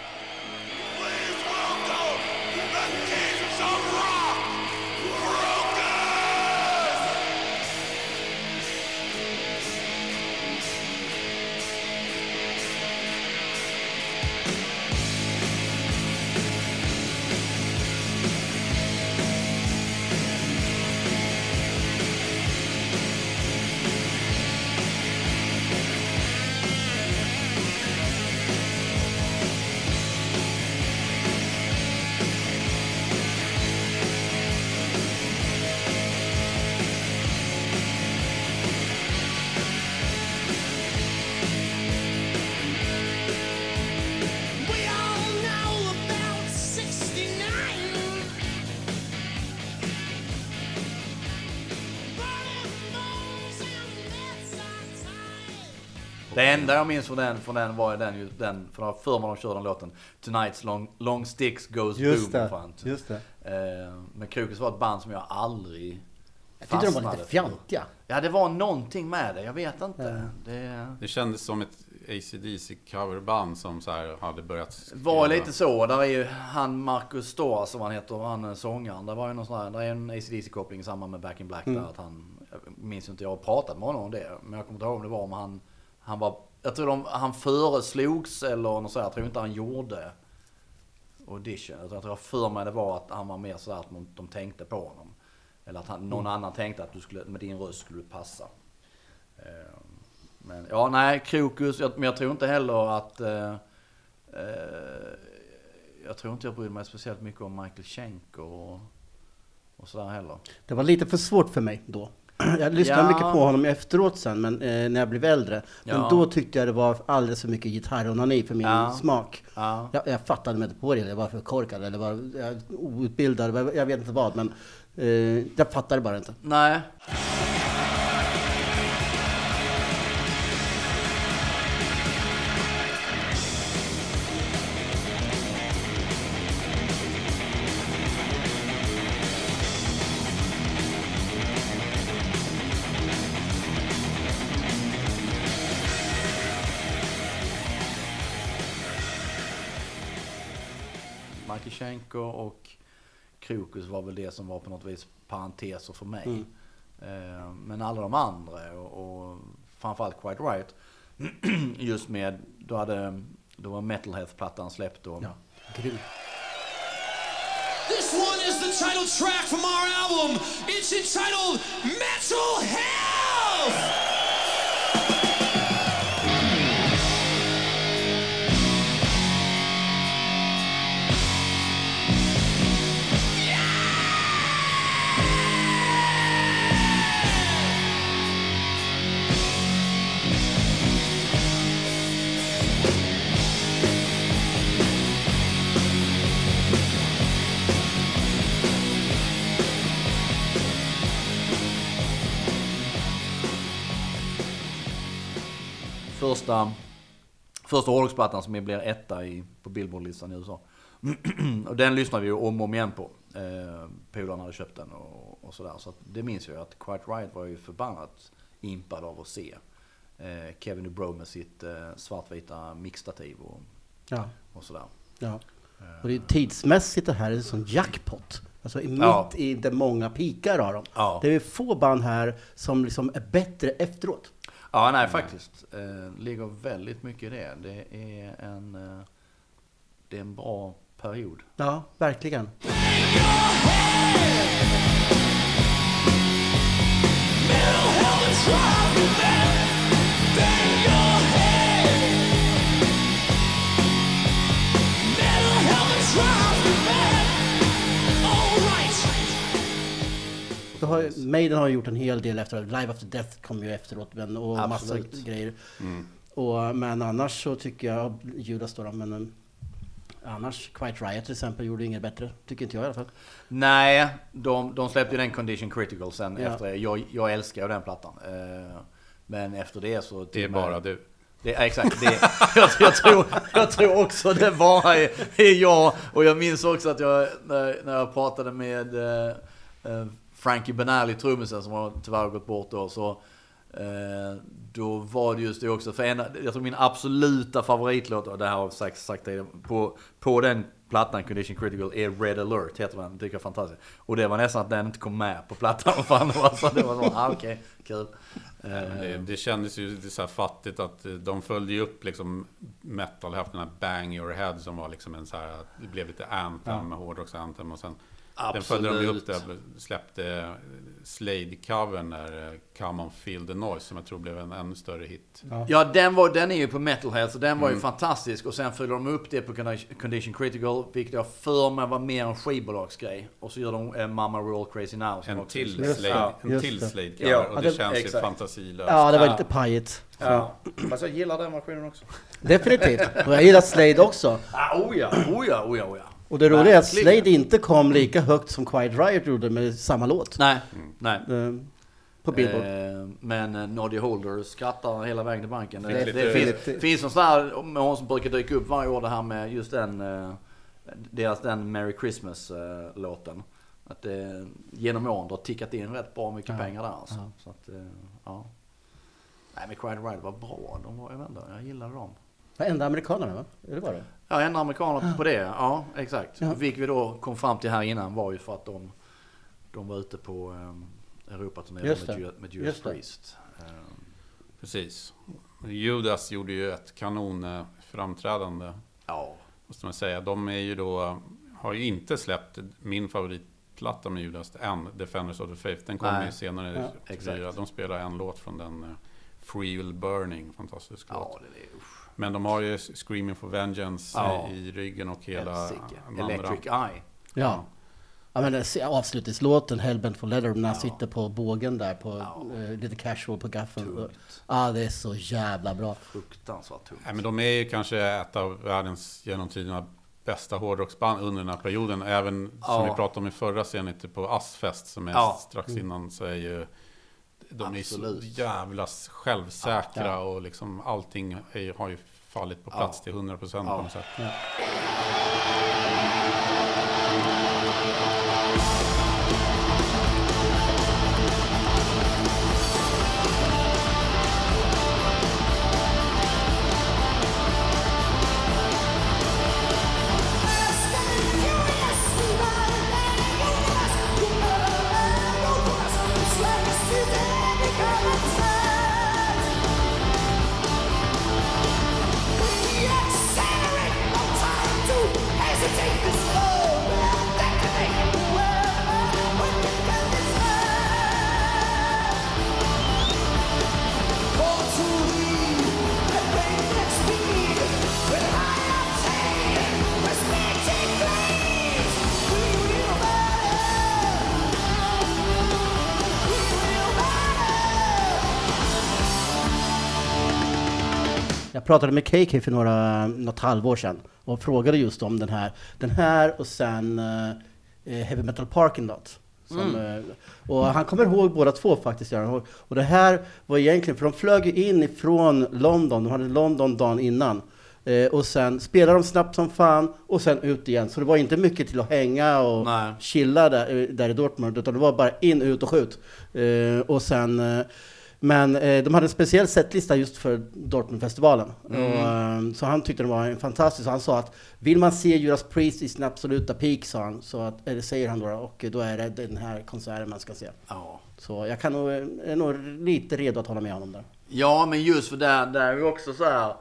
Speaker 3: enda jag minns från den, från den var den, ju- den för jag för mig de körde den låten Tonight's long, long sticks goes
Speaker 4: Just
Speaker 3: boom.
Speaker 4: det,
Speaker 3: Fan.
Speaker 4: just det.
Speaker 3: Eh, men Krokus var ett band som jag aldrig
Speaker 4: Jag tyckte de var lite fjantiga.
Speaker 3: Ja, det var någonting med det. Jag vet inte. Det
Speaker 2: Det kändes som ett AC/DC coverband som så här hade börjat skriva.
Speaker 3: var lite så. Där är ju han Marcus Storr som han heter, han är sångaren. Det var ju någon sån här, där är en AC/DC-koppling i samband med Back in Black där. Att han, jag minns inte, jag har pratat med honom om det. Men jag kommer inte ihåg om det var om han, han var, jag tror de, han föreslogs eller något sånt. Jag tror inte han gjorde audition. Jag tror jag tror för mig det var att han var mer sådär att de, de tänkte på honom. Eller att han, någon annan tänkte att du skulle, med din röst skulle du passa. Eh, Men ja, nej, Krokus. Jag, men jag tror inte heller att... Eh, eh, jag tror inte jag bryr mig speciellt mycket om Michael Schenker och, och sådär heller.
Speaker 4: Det var lite för svårt för mig då. Jag lyssnade
Speaker 3: Ja.
Speaker 4: mycket på honom efteråt sen, men, eh, när jag blev äldre. Men
Speaker 3: Ja.
Speaker 4: då tyckte jag det var alldeles för mycket gitarronani för min
Speaker 3: Ja.
Speaker 4: smak.
Speaker 3: Ja.
Speaker 4: Jag, jag fattade mig inte på det, jag var för korkad eller var outbildad, jag- jag vet inte vad. Men eh, jag fattade bara inte.
Speaker 3: Nej. Schenker och Krokus var väl det som var på något vis parenteser för mig.
Speaker 4: Mm.
Speaker 3: Eh, Men alla de andra och, och framförallt Quite Right. Just med, då hade, då var Metalhealth-plattan släppt då.
Speaker 4: Ja, grymt.
Speaker 6: This one is the title track from our album. It's entitled Mental Health!
Speaker 3: Första, första hårdrocksplattan som blir etta i, på Billboard-listan i USA. och den lyssnade vi ju om och om igen på. Eh, Polarna hade köpt den och, och sådär. Så det minns jag att Quiet Riot var ju förbannat impad av att se. Eh, Kevin DuBrow med sitt eh, svartvita mixtativ och,
Speaker 4: Ja,
Speaker 3: och sådär.
Speaker 4: ja. Och det är tidsmässigt det här är en sån jackpot. Alltså mitt
Speaker 3: Ja.
Speaker 4: i det många pikar har de.
Speaker 3: Ja.
Speaker 4: Det är få band här som liksom är bättre efteråt.
Speaker 3: Ja, nej faktiskt. Eh, ligger väldigt mycket i det. Det är en, eh, det är en bra period.
Speaker 4: Ja, verkligen. Så har, Maiden har gjort en hel del efter, Live After Death kom ju efteråt men, och massa
Speaker 3: Absolut.
Speaker 4: grejer. Och, men annars så tycker jag, Judas då, då men um, annars Quiet Riot till exempel gjorde inget bättre, tycker inte jag i alla fall.
Speaker 3: Nej, de, de släppte ju den Condition Critical sen
Speaker 4: Ja.
Speaker 3: efter. Jag, jag älskar ju den plattan. Eh, men efter det så...
Speaker 2: Det är bara du.
Speaker 3: Det, exakt. Det, jag, jag, tror, jag tror också det bara är, är jag. Och jag minns också att jag, när, när jag pratade med eh, eh, Frankie Benali, trummisen, som har tyvärr gått bort då, så eh, då var det just det också. För en, jag tror min absoluta favoritlåt, och det här har jag sagt, sagt tidigare, på, på den plattan, Condition Critical, är Red Alert, heter den. Tycker jag är fantastiskt. Och det var nästan att den inte kom med på plattan. Fan, det var så, det var så, ah, okej, kul.
Speaker 2: Det, det kändes ju så här fattigt att eh, de följde ju upp liksom metal, haft den här Bang Your Head som var liksom en så här, det blev lite anthem, hårdrocks anthem och sen den följde de ju upp
Speaker 3: Absolut.
Speaker 2: det, släppte Slade-covern där, eh, Come On Feel The Noise, som jag tror blev en ännu större hit.
Speaker 3: Ja, den, var, den är ju på Metalhead, så den var
Speaker 2: Mm.
Speaker 3: ju fantastisk. Och sen följer de upp det på Condi- Condition Critical, vilket jag för mig var mer en skivbolagsgrej. Och så gör de eh, Mamma We're All Crazy Now. som
Speaker 2: En
Speaker 3: också-
Speaker 2: till
Speaker 4: Just det.
Speaker 2: Slade, en till
Speaker 4: det.
Speaker 2: Slade-cover,
Speaker 3: Ja,
Speaker 2: och
Speaker 3: ja,
Speaker 2: det
Speaker 3: det-
Speaker 2: känns ju
Speaker 3: exakt.
Speaker 2: fantasilöst.
Speaker 4: Ja, det var
Speaker 3: Ja.
Speaker 4: lite pajigt.
Speaker 3: Ja, fast jag gillar den versionen också.
Speaker 4: Definitivt. Och jag gillar Slade också.
Speaker 3: Ah, oh ja, oh ja, oh ja, oh ja.
Speaker 4: Och det roliga är att. Slade inte kom lika högt som Quiet Riot gjorde med samma låt.
Speaker 3: Nej, nej.
Speaker 4: Eh, På Billboard.
Speaker 3: Eh, men eh, Noddy Holder skrattar hela vägen till banken. Det,
Speaker 2: Lite-
Speaker 3: det finns, finns en sån här med hon som brukar dyka upp varje år det här med just den, eh, deras den Merry Christmas-låten. Att det genom åren har tickat in rätt bra mycket pengar där alltså. Så att, ja. Nej men Quiet Riot var bra. De var, jag vet inte, jag gillade dem.
Speaker 4: Varenda amerikanerna va? Är det var det?
Speaker 3: Ja, en amerikaner på det. Ja, exakt.
Speaker 4: Ja.
Speaker 3: Vilket vi då kom fram till här innan var ju för att de, de var ute på um, Europaturné
Speaker 4: Just
Speaker 3: med, Judas. Priest. Ehm,
Speaker 2: Precis. Judas gjorde ju ett kanon eh, framträdande.
Speaker 3: ja,
Speaker 2: Måste man säga. De är ju då, har ju inte släppt min favoritplatta med Judas än, Defenders of the Faith. Den kommer ju senare.
Speaker 4: Ja,
Speaker 3: exakt.
Speaker 2: De spelar en låt från den, eh, Free Will Burning, fantastisk låt.
Speaker 3: ja det är usch.
Speaker 2: Men de har ju Screaming for Vengeance
Speaker 3: Ja.
Speaker 2: eh, i ryggen och hela.
Speaker 3: Electric Eye.
Speaker 4: Ja. Ja men se- avslutningslåten Hellbent for Leather när han sitter på bågen där på
Speaker 3: Ja.
Speaker 4: eh, lite casual på gaffeln. Ja det är så jävla bra.
Speaker 3: Fruktansvärt tungt.
Speaker 2: Nej, men de är ju kanske ett av världens genom tiderna bästa hårdrocksband under den här perioden. Även som
Speaker 3: Ja.
Speaker 2: vi pratade om i förra scenen på Assfest som är
Speaker 3: Ja.
Speaker 2: strax innan så är ju de är så
Speaker 3: Absolut.
Speaker 2: jävla självsäkra
Speaker 4: Ja.
Speaker 2: och liksom allting är, har ju fallit på plats
Speaker 3: Ja.
Speaker 2: till 100 procent på något sätt.
Speaker 4: Pratade med KK för några, något halvår sedan och frågade just om den här. Den här och sen eh, Heavy Metal Parking Lot. Som, eh, och han kommer ihåg båda två faktiskt. Och, det här var egentligen, för de flög in ifrån London, de hade London dagen innan. Eh, och sen spelade de snabbt som fan och sen ut igen. Så det var inte mycket till att hänga och
Speaker 3: Nej.
Speaker 4: chilla där, eh, där i Dortmund, utan det var bara in, ut och skjut. Eh, och sen, eh, men eh, de hade en speciell setlista just för Dortmundfestivalen. Och, eh, så han tyckte det var en fantastisk. Han sa att vill man se Judas Priest i sin absoluta peak, sa han, så att, eller säger han då, och då är det den här konserten man ska se.
Speaker 3: Ja.
Speaker 4: Så jag kan nog, är nog lite redo att hålla med honom där.
Speaker 3: Ja, men just för där, där är vi också så här.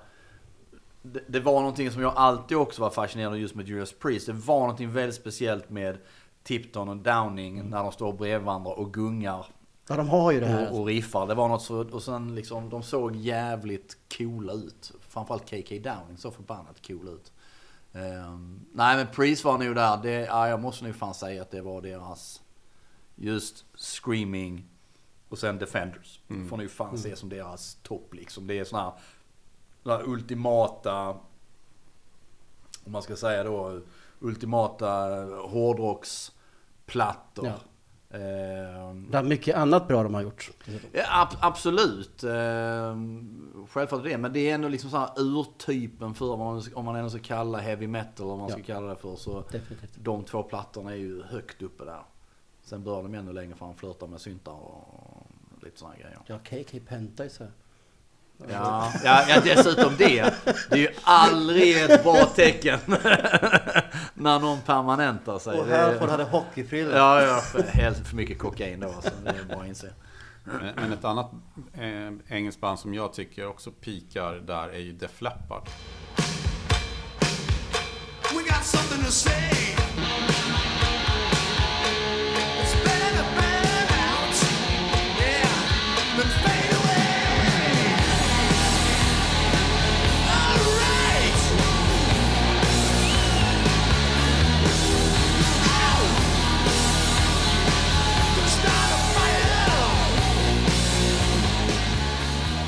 Speaker 3: Det, det var någonting som jag alltid också var fascinerad av just med Judas Priest. Det var någonting väldigt speciellt med Tipton och Downing när de står bredvid varandra och gungar
Speaker 4: Ja, de har ju det här.
Speaker 3: och, och riffar. Det var något så, och sen liksom, de såg jävligt coola ut. Framförallt KK Downing så förbannat cool ut. Ehm, nej men Priest var nog där, det, ja, jag måste nog fan säga att det var deras, just Screaming och sen Defenders. Får nog fan se som deras topp liksom. Det är såna här, såna här ultimata, om man ska säga då, ultimata hårdrocksplattor.
Speaker 4: Ja.
Speaker 3: Ehm,
Speaker 4: Det är mycket annat bra de har gjort.
Speaker 3: Ja, ab- absolut. Eh, självfallet det. Men det är ändå liksom så här urtypen för vad man, om man ändå ska kalla heavy metal, om man
Speaker 4: Ja.
Speaker 3: ska kalla det för. Så
Speaker 4: Definitivt.
Speaker 3: de två plattorna är ju högt uppe där. Sen bör de ännu längre fram flörta med syntar och lite sådana grejer.
Speaker 4: Ja, KK Penta är så.
Speaker 3: Ja, ja, ja, dessutom det. Det är ju aldrig ett bra tecken när någon permanentar sig.
Speaker 4: Och får hade hockeyfrilla.
Speaker 3: Ja, ja, för, helt för mycket kokain då alltså. Det är bara att inse.
Speaker 2: Men, men ett annat eh, engelskt band som jag tycker också pikar där är ju Def Leppard.
Speaker 5: We got something to say.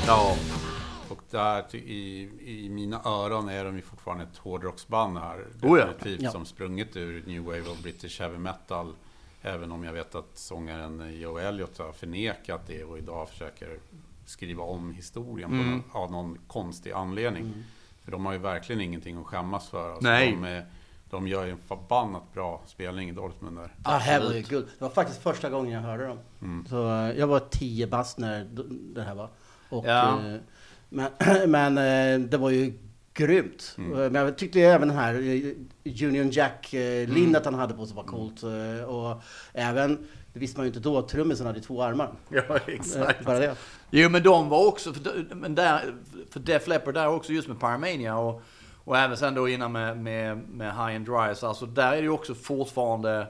Speaker 3: Ja,
Speaker 2: Och där i, i mina öron är de ju fortfarande ett hårdrocksband här.
Speaker 3: Oh ja.
Speaker 2: Definitivt
Speaker 4: Ja.
Speaker 2: som sprunget ur New Wave och British Heavy Metal. Även om jag vet att sångaren Joe Elliott har förnekat det och idag försöker skriva om historien på
Speaker 3: Mm.
Speaker 2: någon, av någon konstig anledning. För de har ju verkligen ingenting att skämmas för. Alltså,
Speaker 3: Nej.
Speaker 2: De, är, de gör ju en förbannat bra spelning i Dortmund där.
Speaker 4: Ja,
Speaker 3: Absolut.
Speaker 4: guld. Det var faktiskt första gången jag hörde dem.
Speaker 2: Mm.
Speaker 4: Så eh, jag var tio bast när det här var. Och,
Speaker 3: Ja.
Speaker 4: eh, men men eh, det var ju grymt.
Speaker 2: Mm.
Speaker 4: Eh, Men jag tyckte även den här Union Jack-linnet
Speaker 3: Mm.
Speaker 4: han hade på sig var coolt. Och även, det visste man ju inte då, trummisen hade två armar.
Speaker 3: Ja, exakt.
Speaker 4: Bara det.
Speaker 3: Jo men de var också, för, men där, för Def Leppard där också just med Pyromania och, och även sen då innan med, med, med High and Dry. Så alltså där är det ju också fortfarande,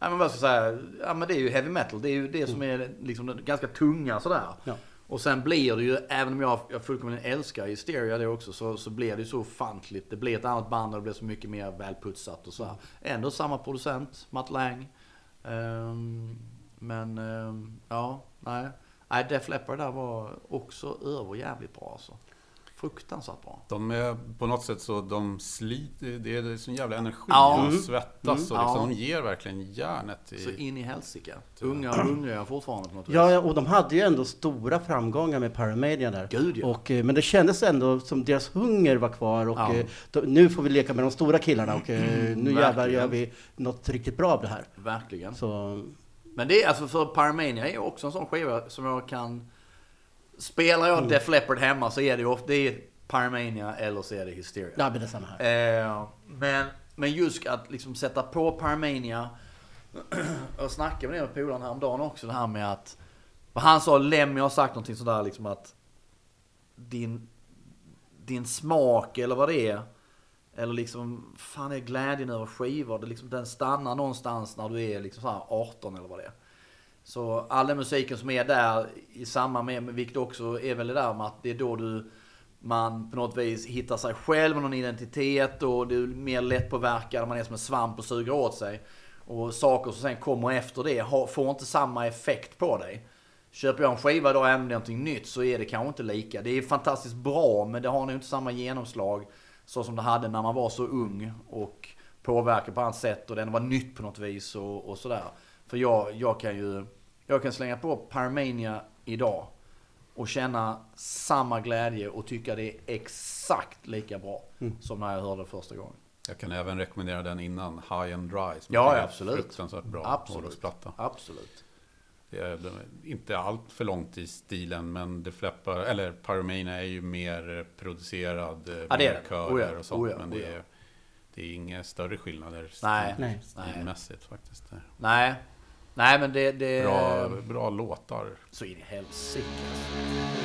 Speaker 3: ja men vad ska jag säga, ja men det är ju heavy metal. Det är ju det som är liksom ganska tunga sådär.
Speaker 4: Ja.
Speaker 3: Och sen blir det ju, även om jag, jag fullkomligen älskar Hysteria det också, så, så blir det ju så ofantligt. Det blir ett annat band och det blir så mycket mer välputsat och så här. Ändå samma producent, Matt Lang. Um, men um, ja, nej. Nej, Def Leppard där var också överjävligt bra alltså. Fruktansvärt bra.
Speaker 2: De är på något sätt så, de sliter, det är sån jävla energi.
Speaker 3: Ja.
Speaker 2: De
Speaker 3: Mm.
Speaker 2: svettas och
Speaker 3: Ja.
Speaker 2: liksom, de ger verkligen järnet.
Speaker 3: Så
Speaker 2: I,
Speaker 3: in i helsike. Unga och hungriga fortfarande på något vis.
Speaker 4: Ja, ja, och de hade ju ändå stora framgångar med Pyromania där.
Speaker 3: Gud, ja.
Speaker 4: och, eh, men det kändes ändå som deras hunger var kvar och
Speaker 3: Ja.
Speaker 4: eh, de, nu får vi leka med de stora killarna och eh, nu jävlar gör vi något riktigt bra av det här.
Speaker 3: Verkligen.
Speaker 4: Så,
Speaker 3: Men det är alltså för Pyromania är också en sån skiva som jag kan... Spelar jag Def Leppard hemma så är det ju ofta det är Pyromania eller så är det Hysteria.
Speaker 4: ja, men det är samma här.
Speaker 3: Eh, men, men just att liksom sätta på Pyromania. Jag snackade med det med polaren häromdagen också. Det här med att... Han sa, Lemmy har sagt någonting sådär liksom att... Din, din smak eller vad det är. Eller liksom, fan är glädjen över skivor? Det liksom, den stannar någonstans när du är liksom så här 18 eller vad det är. Så all den musiken som är där i samband med, vilket också är väl det där med att det är då du man på något vis hittar sig själv och någon identitet och du är mer lättpåverkad, man är som en svamp och suger åt sig. Och saker som sen kommer efter det får inte samma effekt på dig. Köper jag en skiva då och även någonting nytt så är det kanske inte lika. Det är fantastiskt bra men det har nog inte samma genomslag så som det hade när man var så ung och påverkade på annat sätt och det var nytt på något vis och, och sådär. För jag, jag kan ju, jag kan slänga på Pyromania idag och känna samma glädje och tycka det är exakt lika bra som när jag hörde det första gången.
Speaker 2: jag kan även rekommendera den innan, High and Dry. Som
Speaker 3: Ja,
Speaker 2: är
Speaker 3: absolut.
Speaker 2: Fruktansvärt bra
Speaker 3: Absolut.
Speaker 2: hårdrocksplatta.
Speaker 3: Absolut.
Speaker 2: Det är, inte allt för långt i stilen, men det fläppar, eller Pyromania är ju mer producerad, eh,
Speaker 3: Ja,
Speaker 2: mer körer
Speaker 3: Oh ja,
Speaker 2: och sånt.
Speaker 3: oh ja,
Speaker 2: men
Speaker 3: oh
Speaker 2: det är, det är inga större skillnader
Speaker 3: Nej.
Speaker 4: Nej.
Speaker 2: stilmässigt faktiskt.
Speaker 3: Nej. Nej men det... det
Speaker 2: Bra, bra låtar.
Speaker 3: Så in i helsike.
Speaker 5: Cool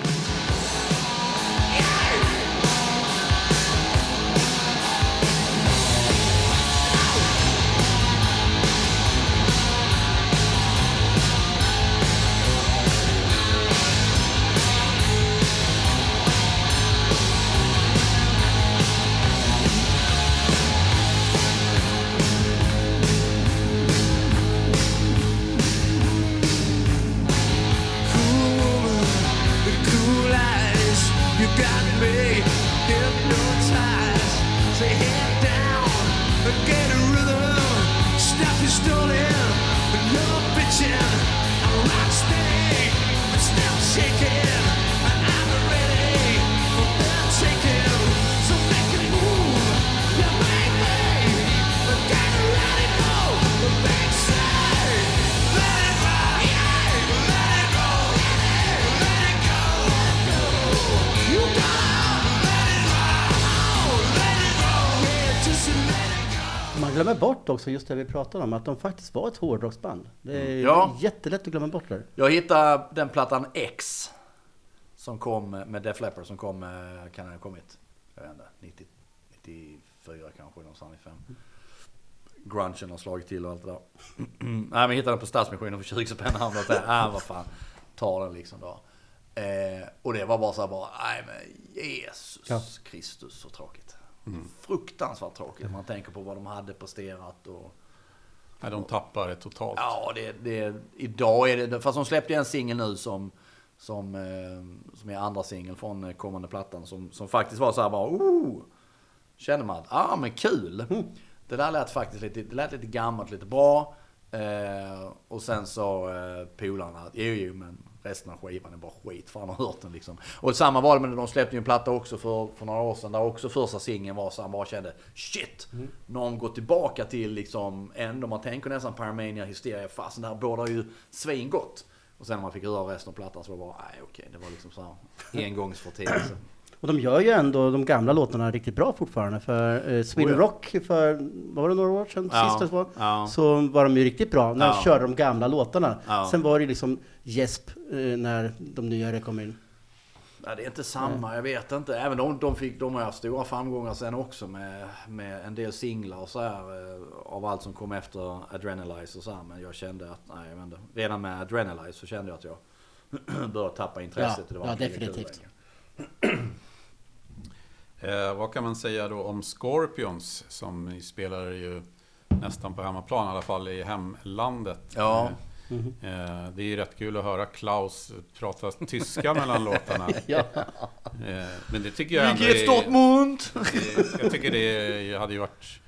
Speaker 4: också just det vi pratade om, att de faktiskt var ett hårdrocksband. Det är
Speaker 3: Ja.
Speaker 4: jättelätt att glömma bort det.
Speaker 3: Jag hittade den plattan X. Som kom med Def Leppard som kom, eh, kan den ha kommit? Jag vet inte, 90, 94 kanske, någonstans i fem. Grungen har slagit till och allt det där. Nej men jag hittade den på Stadsmissionen för 20 spänn. Jag tänkte, Ah vad fan, ta den liksom då. Eh, och det var bara så här bara, nej men Jesus
Speaker 4: Ja.
Speaker 3: Kristus så tråkigt. Fruktansvärt tråkigt. Man tänker på vad de hade presterat och
Speaker 2: Nej, de tappar det totalt.
Speaker 3: Ja, det, det, idag är det... Fast de släppte en singel nu som, som, eh, som är andra singel från eh, kommande plattan. Som, som faktiskt var så här bara... Oh! Kände man att, ah men kul. Det där lät faktiskt lite, det lät lite gammalt, lite bra. Eh, och sen sa eh, polarna att jo, jo, men resten av skivan är bara skit för han har hört den liksom. Och samma var det, men de släppte ju en platta också för, för några år sedan där också första singeln var så han bara kände shit! Någon går tillbaka till liksom ändå, man tänker nästan Paramania Hysteria, fasen det här bådar ju svingott. Och sen när man fick höra resten av plattan så var det bara, nej okej, det var liksom så här engångsförteelse.
Speaker 4: Och de gör ju ändå de gamla låtarna riktigt bra fortfarande. För eh, Sweden
Speaker 3: Oh ja.
Speaker 4: Rock, för vad var det några år sedan
Speaker 3: Ja,
Speaker 4: sist var,
Speaker 3: ja.
Speaker 4: så var de ju riktigt bra när de körde de gamla låtarna.
Speaker 3: Ja.
Speaker 4: Sen var det liksom gäsp eh, när de nyare kom in.
Speaker 3: Nej, det är inte samma, jag vet inte. Även de, de, fick, de har haft stora framgångar sen också med, med en del singlar och så här eh, av allt som kom efter Adrenalize och så här. Men jag kände att, nej jag vet inte. Redan med Adrenalize så kände jag att jag började tappa intresset.
Speaker 4: Ja,
Speaker 3: Det var
Speaker 4: ja, definitivt.
Speaker 2: Eh, vad kan man säga då om Scorpions som spelar ju nästan på hemmaplan i alla fall i hemlandet.
Speaker 3: Ja.
Speaker 2: Eh, eh, det är ju rätt kul att höra Klaus prata tyska mellan låtarna.
Speaker 4: Ja.
Speaker 2: Eh, men det tycker jag ändå är,
Speaker 3: munt!
Speaker 2: det- Jag tycker det hade ju varit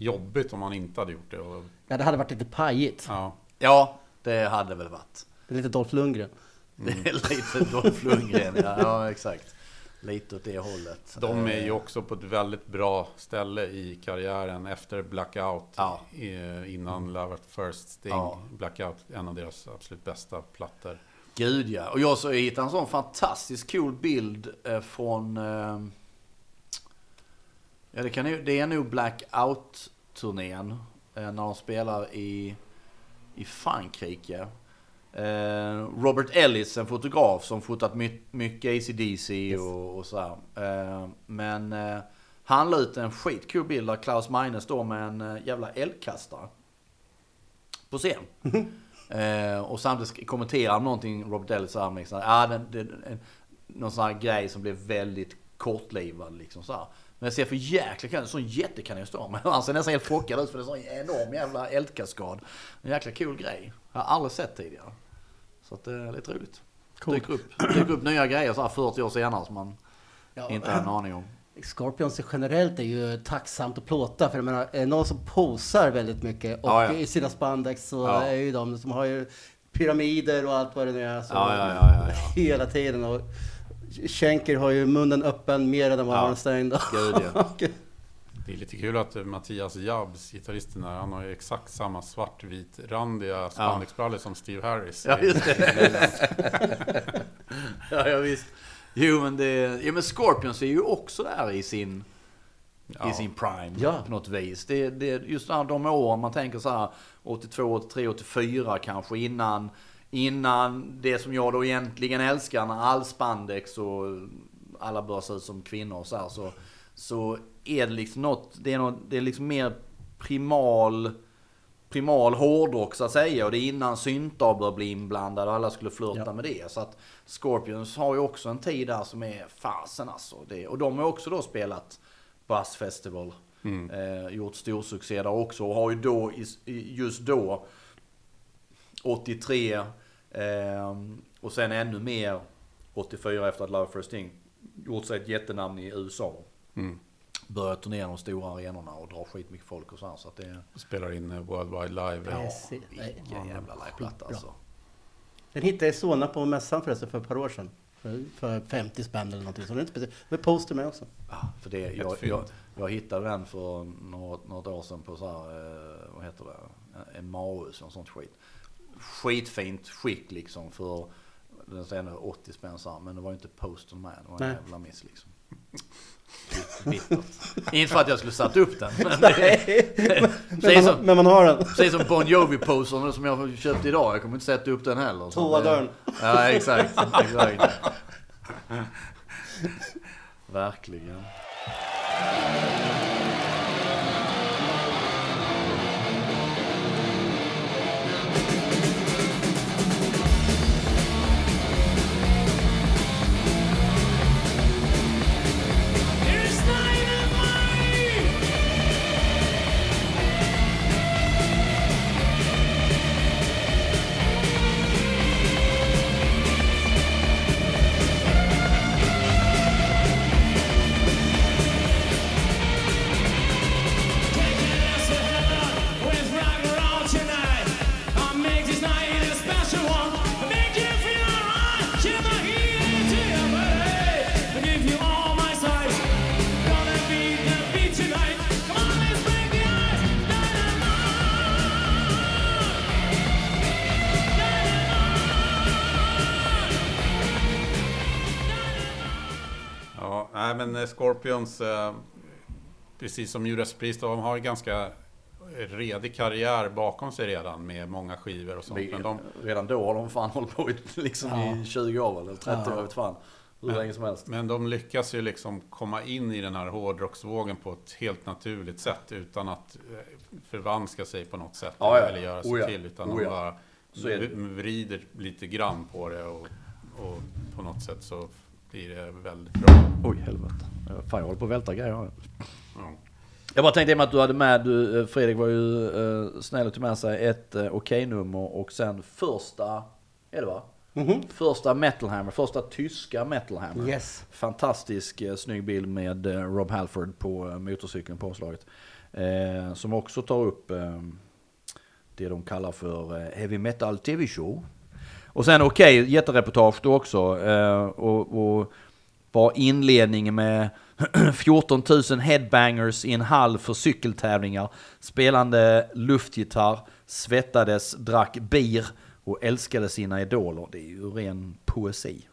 Speaker 2: jobbigt om man inte hade gjort det.
Speaker 4: Ja, det hade varit lite pajigt.
Speaker 2: ja.
Speaker 3: Ja, det hade väl varit.
Speaker 4: Det är lite Dolph Lundgren.
Speaker 3: Det är lite Dolph Lundgren, ja, ja exakt. Lite åt det hållet.
Speaker 2: De är ju
Speaker 3: Eh,
Speaker 2: också på ett väldigt bra ställe i karriären efter Blackout.
Speaker 3: Ja.
Speaker 2: Innan Love at First Sting.
Speaker 3: Ja.
Speaker 2: Blackout, en av deras absolut bästa plattor.
Speaker 3: Gud ja. Och jag så hittade en sån fantastiskt cool bild eh, från... Eh, ja, det, kan, det är nog Blackout-turnén. Eh, när de spelar i, i Frankrike. Eh, Robert Ellis, en fotograf som fotat my, mycket ACDC och, och så här. Eh, men eh, han la ut en skitcool bild där Klaus Meine står med en jävla eldkastare. På scen. Och samtidigt kommenterar han någonting, Robert Ellis, så här, med liksom, ah, den, den, en, någon sån här grej som blev väldigt kortlivad liksom så här. Men det ser för jäkla kanon, sån jättekanionstorm. Han ser nästan helt chockad ut för det är en sån enorm jävla eldkaskad. En jäkla cool grej. Jag har aldrig sett tidigare. Så att det är lite roligt.
Speaker 4: Coolt.
Speaker 3: Dyker upp, dyker upp nya grejer så här 40 år senare som man
Speaker 4: Ja.
Speaker 3: inte har en aning om.
Speaker 4: Scorpions generellt är ju tacksamt att plåta för jag menar, är någon som posar väldigt mycket och
Speaker 3: Ja, ja.
Speaker 4: i sina spandex så
Speaker 3: Ja.
Speaker 4: är ju de som har ju pyramider och allt vad det nu är. Så
Speaker 3: Ja, ja, ja, ja, ja.
Speaker 4: Hela tiden. Och Schenker har ju munnen öppen mer än vad han har stängd.
Speaker 3: Gud, ja.
Speaker 2: Det är lite kul att Mattias Jabs, gitarristen där, han har ju exakt samma svartvit-randiga spandexbrallor som Steve Harris.
Speaker 3: Ja, just det. ja, ja, visst. Jo, men det... Jo, men Scorpions är ju också där i sin...
Speaker 2: Ja.
Speaker 3: I sin prime
Speaker 4: Ja.
Speaker 3: på något vis. Det, det, just de åren man tänker så här 82, 83, 84 kanske innan, innan det som jag då egentligen älskar när all spandex och alla börjar se ut som kvinnor och så här, så, så är det liksom något, det är, något, det är liksom mer primal primal hårdrock så att säga. Och det är innan syntar började bli inblandade och alla skulle flirta
Speaker 4: Ja.
Speaker 3: med det. Så att Scorpions har ju också en tid där som är fasen alltså. Det, och de har också då spelat Buzz Festival. Eh, gjort stor succé där också och har ju då, just då, 83 eh, och sen ännu mer 84 efter att Love First Thing gjort sig ett jättenamn i USA.
Speaker 2: Mm.
Speaker 3: Börjat turnera de stora arenorna och dra skitmycket folk och så här. Så att det.
Speaker 2: Spelar in eh, Worldwide Live.
Speaker 4: Ja.
Speaker 2: Ja.
Speaker 3: Vilken jävla liveplatta alltså.
Speaker 4: Den hittade jag i Solna på mässan förresten för ett par år sedan. För, för 50 spänn eller någonting. Så det är inte speciellt. Är poster med också.
Speaker 3: Ja, för det, jag, jag, jag hittade den för något, något år sedan på så här, eh, vad heter det, en Maus och sånt skit. Skitfint skick liksom för, den säger nu 80 spänn så här, men det var ju inte postern med. Det var en
Speaker 4: Nej.
Speaker 3: jävla miss liksom. Inte för att jag skulle satt upp den, men det,
Speaker 4: Men
Speaker 3: precis,
Speaker 4: man,
Speaker 3: som,
Speaker 4: men man har den.
Speaker 3: precis som Bon Jovi-postern som jag köpte idag. Jag kommer inte sätta upp den heller.
Speaker 4: Toadörren.
Speaker 3: Ja, exakt. exakt. Verkligen.
Speaker 2: Scorpions, eh, precis som Judas Priest, de har en ganska redig karriär bakom sig redan med många skivor och sånt. Men de,
Speaker 3: Redan då har de fan hållit på i, liksom i 20 år eller 30 år, jag vet fan. Hur länge som helst.
Speaker 2: men de lyckas ju liksom komma in i den här hårdrocksvågen på ett helt naturligt sätt utan att eh, förvanska sig på något sätt
Speaker 3: Ja, ja.
Speaker 2: eller göra sig
Speaker 3: Oh ja.
Speaker 2: till. Utan
Speaker 3: Oh
Speaker 2: de
Speaker 3: ja.
Speaker 2: bara vrider lite grann på det och, och på något sätt så blir det väldigt bra.
Speaker 3: Oj, helvete. Fan, jag håller på att välta grejer här.
Speaker 2: Ja.
Speaker 3: Jag bara tänkte i och med att du hade med, du, eh, Fredrik var ju uh, snäll och tog med sig ett uh, okej-nummer och sen första, är det va? Första Metal Hammer, första tyska Metal Hammer.
Speaker 4: Yes.
Speaker 3: Fantastisk uh, snygg bild med eh, Rob Halford på uh, motorcykeln på omslaget. Eh, som också tar upp eh, det de kallar för eh, Heavy Metal TV Show. Och sen okej, jättereportage då också. eh, och, och var inledningen med 14 000 headbangers i en hall för cykeltävlingar. Spelande luftgitarr, svettades, drack bir och älskade sina idoler. Det är ju ren poesi.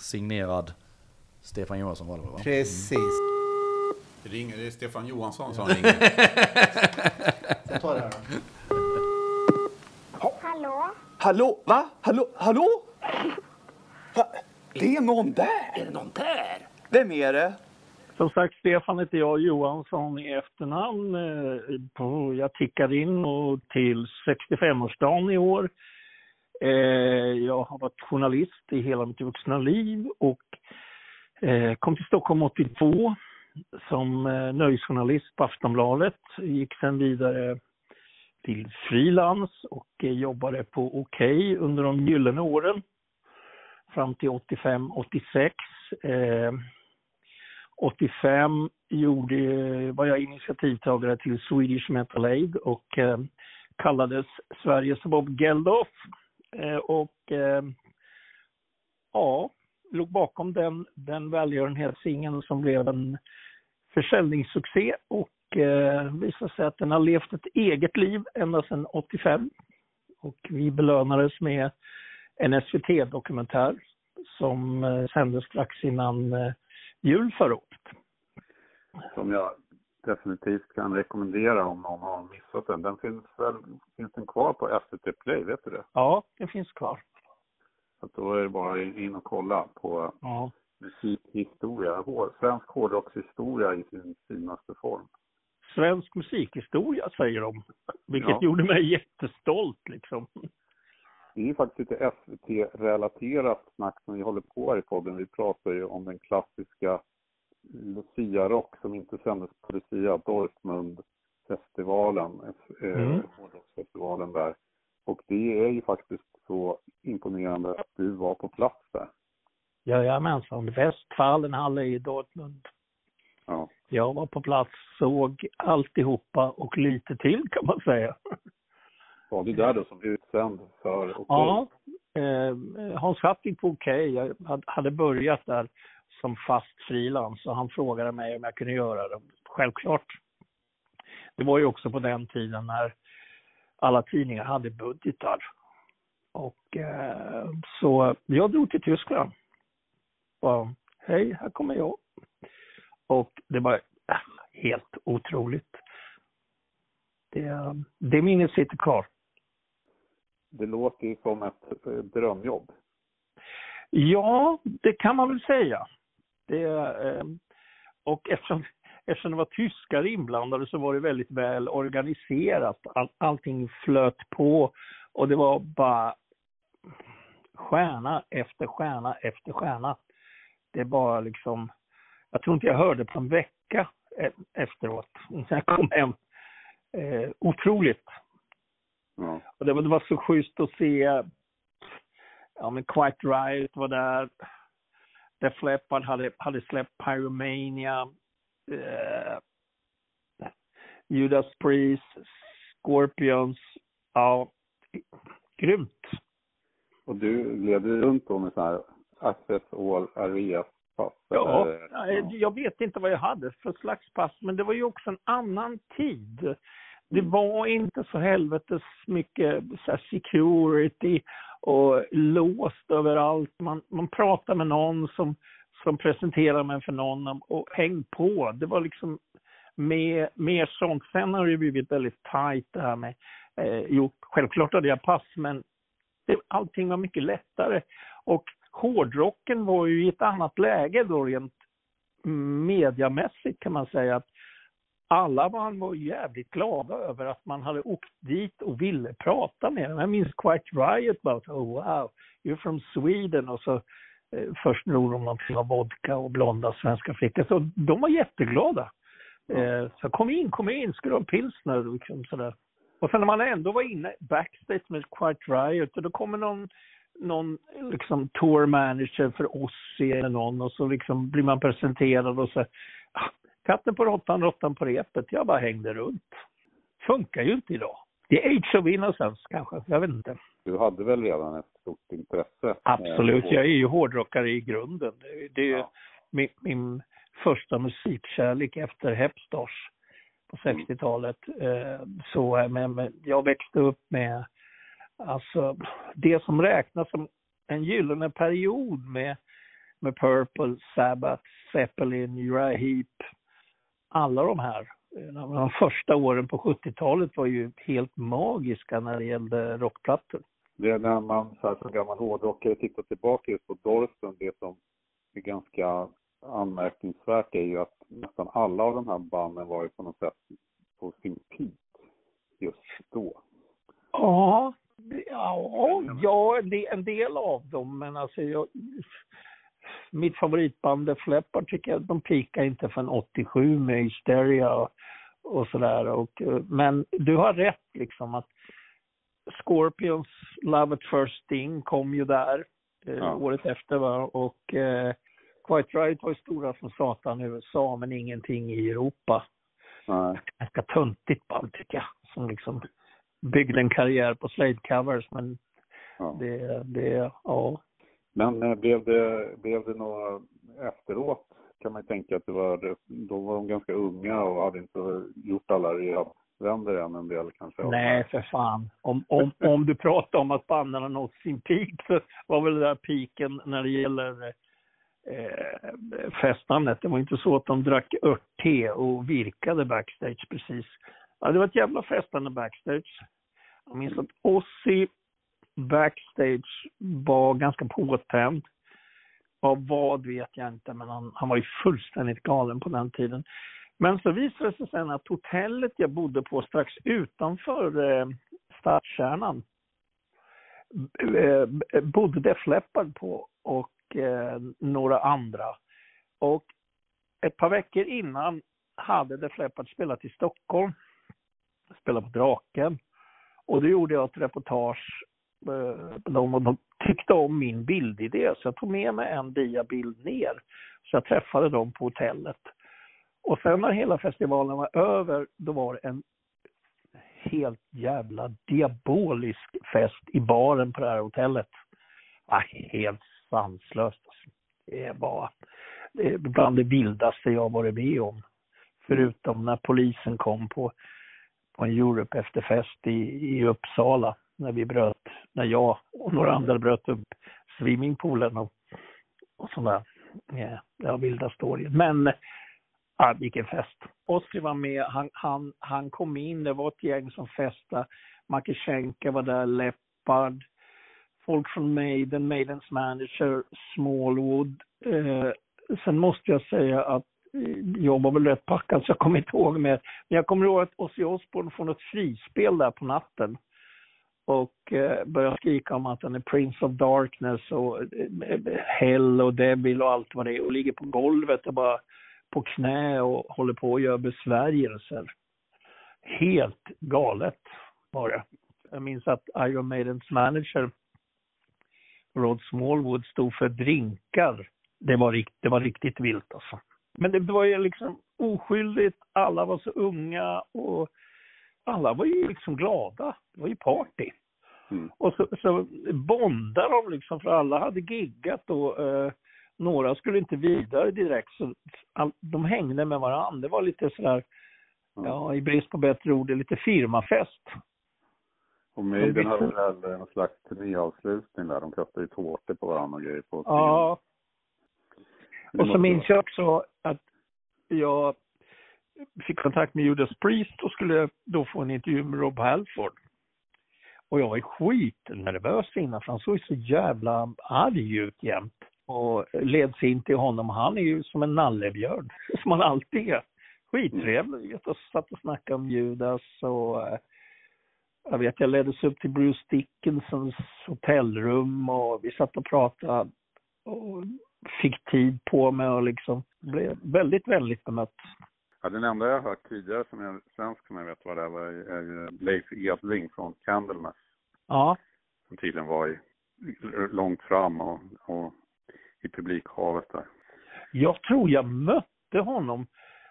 Speaker 3: Signerad Stefan Johansson var det va?
Speaker 4: Precis.
Speaker 2: Det ringer, det är Stefan Johansson som ringer.
Speaker 4: Jag tar det här då.
Speaker 7: Hallå?
Speaker 1: Hallå? Va? Hallå? Hallå? Va? Det är någon där! Är det någon där? Vem är det?
Speaker 8: Som sagt, Stefan heter jag, Johansson i efternamn. Eh, jag tickar in och till 65-årsdagen i år. Eh, Jag har varit journalist i hela mitt vuxna liv och eh, kom till Stockholm 82 som nöjesjournalist på Aftonbladet. Gick sen vidare till frilans och eh, jobbade på Okej under de gyllene åren fram till 85-86. Eh, 85 gjorde, var jag initiativtagare till Swedish Metal Aid och eh, kallades Sveriges Bob Geldof. Eh, och eh, ja, låg bakom den, den välgörenhetssingeln som blev en försäljningssuccé och eh, visade sig att den har levt ett eget liv ända sedan 85. Och vi belönades med en SVT-dokumentär som eh, sändes strax innan eh, jul förra året.
Speaker 9: som jag definitivt kan rekommendera om någon har missat den. Den finns väl, finns den kvar på SVT Play, vet du det?
Speaker 8: Ja, det finns kvar.
Speaker 9: Så då är det bara in och kolla på
Speaker 8: Ja.
Speaker 9: musikhistoria, svensk hårdrockshistoria i sin finaste form.
Speaker 8: Svensk musikhistoria säger de, vilket
Speaker 9: Ja.
Speaker 8: gjorde mig jättestolt liksom.
Speaker 9: Det är ju faktiskt lite SVT-relaterat snack som vi håller på här i podden. Vi pratar ju om den klassiska Lucia-rock som inte sändes på Lucia, Dortmund-festivalen, eh,
Speaker 8: Mm.
Speaker 9: hårdrocksfestivalen där. Och det är ju faktiskt så imponerande att du var på plats där.
Speaker 8: Jajamensan, Westfalenhalle i Dortmund.
Speaker 9: Ja.
Speaker 8: Jag var på plats, såg alltihopa och lite till kan man säga.
Speaker 9: Var du där då som utsänd för Okej?
Speaker 8: Ja, eh, Hans Hattig på Okej. Jag had- hade börjat där som fast frilans och han frågade mig om jag kunde göra det. Självklart. Det var ju också på den tiden när alla tidningar hade budgetar. Och eh, så jag drog till Tyskland. Och, Hej, här kommer jag. Och det var äh, helt otroligt. Det, det minnet sitter kvar.
Speaker 9: Det låter ju som ett eh, drömjobb.
Speaker 8: Ja, det kan man väl säga. Det, eh, och eftersom, eftersom det var tyskar inblandade så var det väldigt väl organiserat. All, allting flöt på och det var bara stjärna efter stjärna efter stjärna. Det bara liksom, jag tror inte jag hörde på en vecka e- efteråt när jag kom hem. Eh, otroligt.
Speaker 9: Ja.
Speaker 8: Och det var, det var så schysst att se, ja men Quite Riot var där. Def Leppard hade, hade släppt Pyromania. Eh, Judas Priest, Scorpions. Ja, grymt.
Speaker 9: Och du levde runt då med så här Access All Areas
Speaker 8: Ja, nej, jag vet inte vad jag hade för slags pass, men det var ju också en annan tid. Det var inte så helvetes mycket så security och låst överallt. Man, man pratade med någon som, som presenterade mig för någon och häng på. Det var liksom mer, mer sånt. Sen har det blivit väldigt tajt det här med, eh, jo, självklart hade jag pass, men det, allting var mycket lättare. Och hårdrocken var ju i ett annat läge då rent mediamässigt kan man säga att alla man var jävligt glada över att man hade åkt dit och ville prata med dem. Jag minns Quite Riot bara, oh wow, you're from Sweden och så eh, först drog de någonting av vodka och blonda svenska flickor. Så de var jätteglada. Eh, så kom in, kom in, ska du ha pilsner? Liksom sådär. Och sen när man ändå var inne backstage med Quite Riot, och då kommer någon, någon liksom tour manager för Ossi eller någon och så liksom blir man presenterad och så ah, katten på råttan, råttan på repet. Jag bara hängde runt. Funkar ju inte idag. Det är age of innocence kanske, jag vet inte.
Speaker 9: Du hade väl redan ett stort intresse?
Speaker 8: Absolut,
Speaker 9: eh,
Speaker 8: jag är ju hårdrockare i grunden. Det- är ju
Speaker 9: Ja.
Speaker 8: min, min första musikkärlek efter Hepstars på 60-talet. Eh, Så, eh, men, men jag växte upp med alltså, det som räknas som en gyllene period med, med Purple, Sabbath, Zeppelin, Uriah Heep. Alla de här. De första åren på 70-talet var ju helt magiska när det gällde rockplattor.
Speaker 9: Det är när man så här, som gammal hårdrockare tittar tillbaka just på Dorsten, det som är ganska anmärkningsvärt är ju att nästan alla av de här banden var ju på något sätt på sin peak just då.
Speaker 8: Ja, ja, ja en del av dem, men alltså jag, mitt favoritband The Fleppard tycker jag de pikar inte förrän 87 med Hysteria och, och sådär. Men du har rätt liksom att Scorpions Love at First Sting kom ju där eh,
Speaker 9: Ja.
Speaker 8: året efter va? och eh, Quite Right var ju stora som satan i USA men ingenting i Europa
Speaker 9: Nej.
Speaker 8: ganska töntigt band tycker jag. Som liksom byggde en karriär på Slade covers men
Speaker 9: Ja.
Speaker 8: det, det, ja.
Speaker 9: Men eh, blev det, blev det några efteråt kan man ju tänka att det var, då var de ganska unga och hade inte gjort alla rehabvändor än en del kanske.
Speaker 8: Nej för fan. Om, om, om du pratar om att banden har nått sin peak så var väl det där piken när det gäller eh, festandet. Det var inte så att de drack örtte och virkade backstage precis. Ja, det var ett jävla festande backstage. Jag minns att Ozzy backstage var ganska påtänd. Av vad vet jag inte, men han, han var ju fullständigt galen på den tiden. Men så visade det sig sen att hotellet jag bodde på strax utanför eh, stadskärnan eh, bodde Def Leppard på och eh, några andra. Och ett par veckor innan hade Def Leppard spelat i Stockholm, spela på Draken. Och då gjorde jag ett reportage eh, de, de tyckte om min bildidé så jag tog med mig en diabild ner. Så jag träffade dem på hotellet. Och sen när hela festivalen var över, då var det en helt jävla diabolisk fest i baren på det här hotellet. Ah, helt sanslöst. Det var det bland det vildaste jag varit med om. Förutom när polisen kom på, på en Europe efterfest i, i Uppsala. När vi bröt, när jag och några andra bröt upp swimmingpoolen och, och sådär. Ja, det vilda storyn. Men Ja, vilken fest. Oskar var med, han, han, han kom in, det var ett gäng som festade. Makishenka var där, Leppard, folk från Maiden, Maidens manager, Smallwood. Eh, sen måste jag säga att Eh, jag var väl rätt packad så jag kommer inte ihåg mer. Men jag kommer ihåg att Ozzy Osbourne får något frispel där på natten. Och eh, börjar skrika om att han är Prince of Darkness och eh, Hell och Devil och allt vad det är. Och ligger på golvet och bara på knä och håller på att göra besvärjelser. Helt galet var det. Jag minns att Iron Maidens manager Rod Smallwood stod för drinkar. Det var, rikt, det var riktigt vilt alltså. Men det var ju liksom oskyldigt, alla var så unga och alla var ju liksom glada. Det var ju party.
Speaker 9: Mm.
Speaker 8: Och så, så bondade de liksom, för alla hade giggat och eh, några skulle inte vidare direkt. Så all, de hängde med varandra. Det var lite sådär, ja i brist på bättre ord, lite firmafest.
Speaker 9: Och Maiden hade väl en slags turnéavslutning där. De kastade ju tårtor på varandra och grejer på scen.
Speaker 8: Ja. Och så minns jag också att jag fick kontakt med Judas Priest och skulle då få en intervju med Rob Halford. Och jag var skitnervös innan för han såg så jävla arg ut jämt. Och leds in till honom. Han är ju som en nallebjörn, som han alltid är. Skittrevlig. Och satt och snackade om Judas och eh, jag vet, jag leddes upp till Bruce Dickinsons hotellrum och vi satt och pratade och fick tid på mig och liksom blev väldigt vänligt bemött.
Speaker 9: Ja, den enda jag har hört tidigare som är svensk som jag vet vad det är, var- är ju Leif Edling från Candlemass.
Speaker 8: Ja,
Speaker 9: Som tydligen var i, långt fram och, och i publikhavet där.
Speaker 8: jag tror jag mötte honom.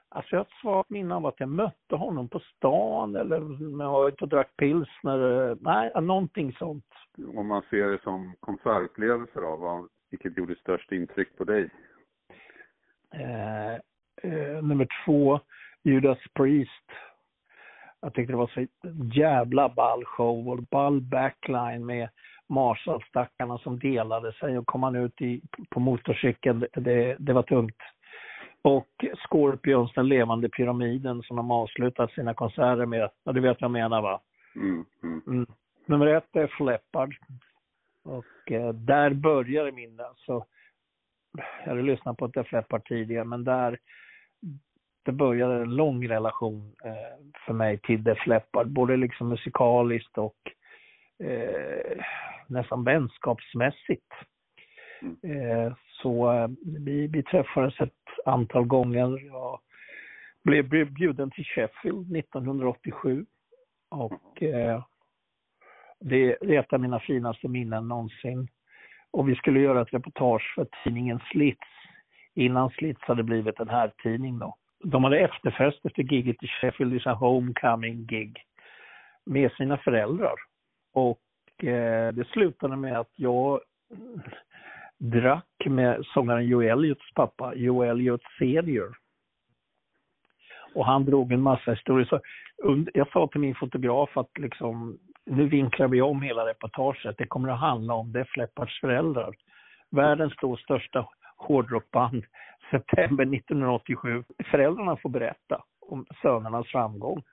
Speaker 8: Alltså jag har ett svagt minne av att jag mötte honom på stan eller när jag var ute och drack pilsner. Nej, någonting sånt.
Speaker 9: Om man ser det som konsertupplevelse då, vad, vilket gjorde störst intryck på dig?
Speaker 8: Eh, eh, nummer två, Judas Priest. Jag tyckte det var så jävla ball show och ball backline med Marshall-stackarna som delade sig och kom han ut i, på motorcykeln, det, det var tungt. Och Scorpions, den levande pyramiden som de avslutat sina konserter med. Ja, du vet vad jag menar va?
Speaker 9: Mm, mm.
Speaker 8: Mm. Nummer ett är Fleppard. Och eh, där började min, alltså, jag hade lyssnat på Def Leppard tidigare, men där det började en lång relation eh, för mig till Def Leppard, både liksom musikaliskt och eh, nästan vänskapsmässigt. Eh, så eh, vi, vi träffades ett antal gånger. Jag blev blev bjuden till Sheffield 1987 och eh, det det är ett av mina finaste minnen någonsin. Och vi skulle göra ett reportage för tidningen Slits innan Slits hade blivit en herrtidning. då. De hade efterfest efter giget i Sheffield, det homecoming gig med sina föräldrar. Och eh, det slutade med att jag drack med sångaren Joe Elliots pappa, Joe Elliot senior. Och han drog en massa historier. Så jag sa till min fotograf att liksom, nu vinklar vi om hela reportaget. Det kommer att handla om Def Leppards föräldrar. Världens då största hårdrockband, september 1987. Föräldrarna får berätta om sönernas framgång.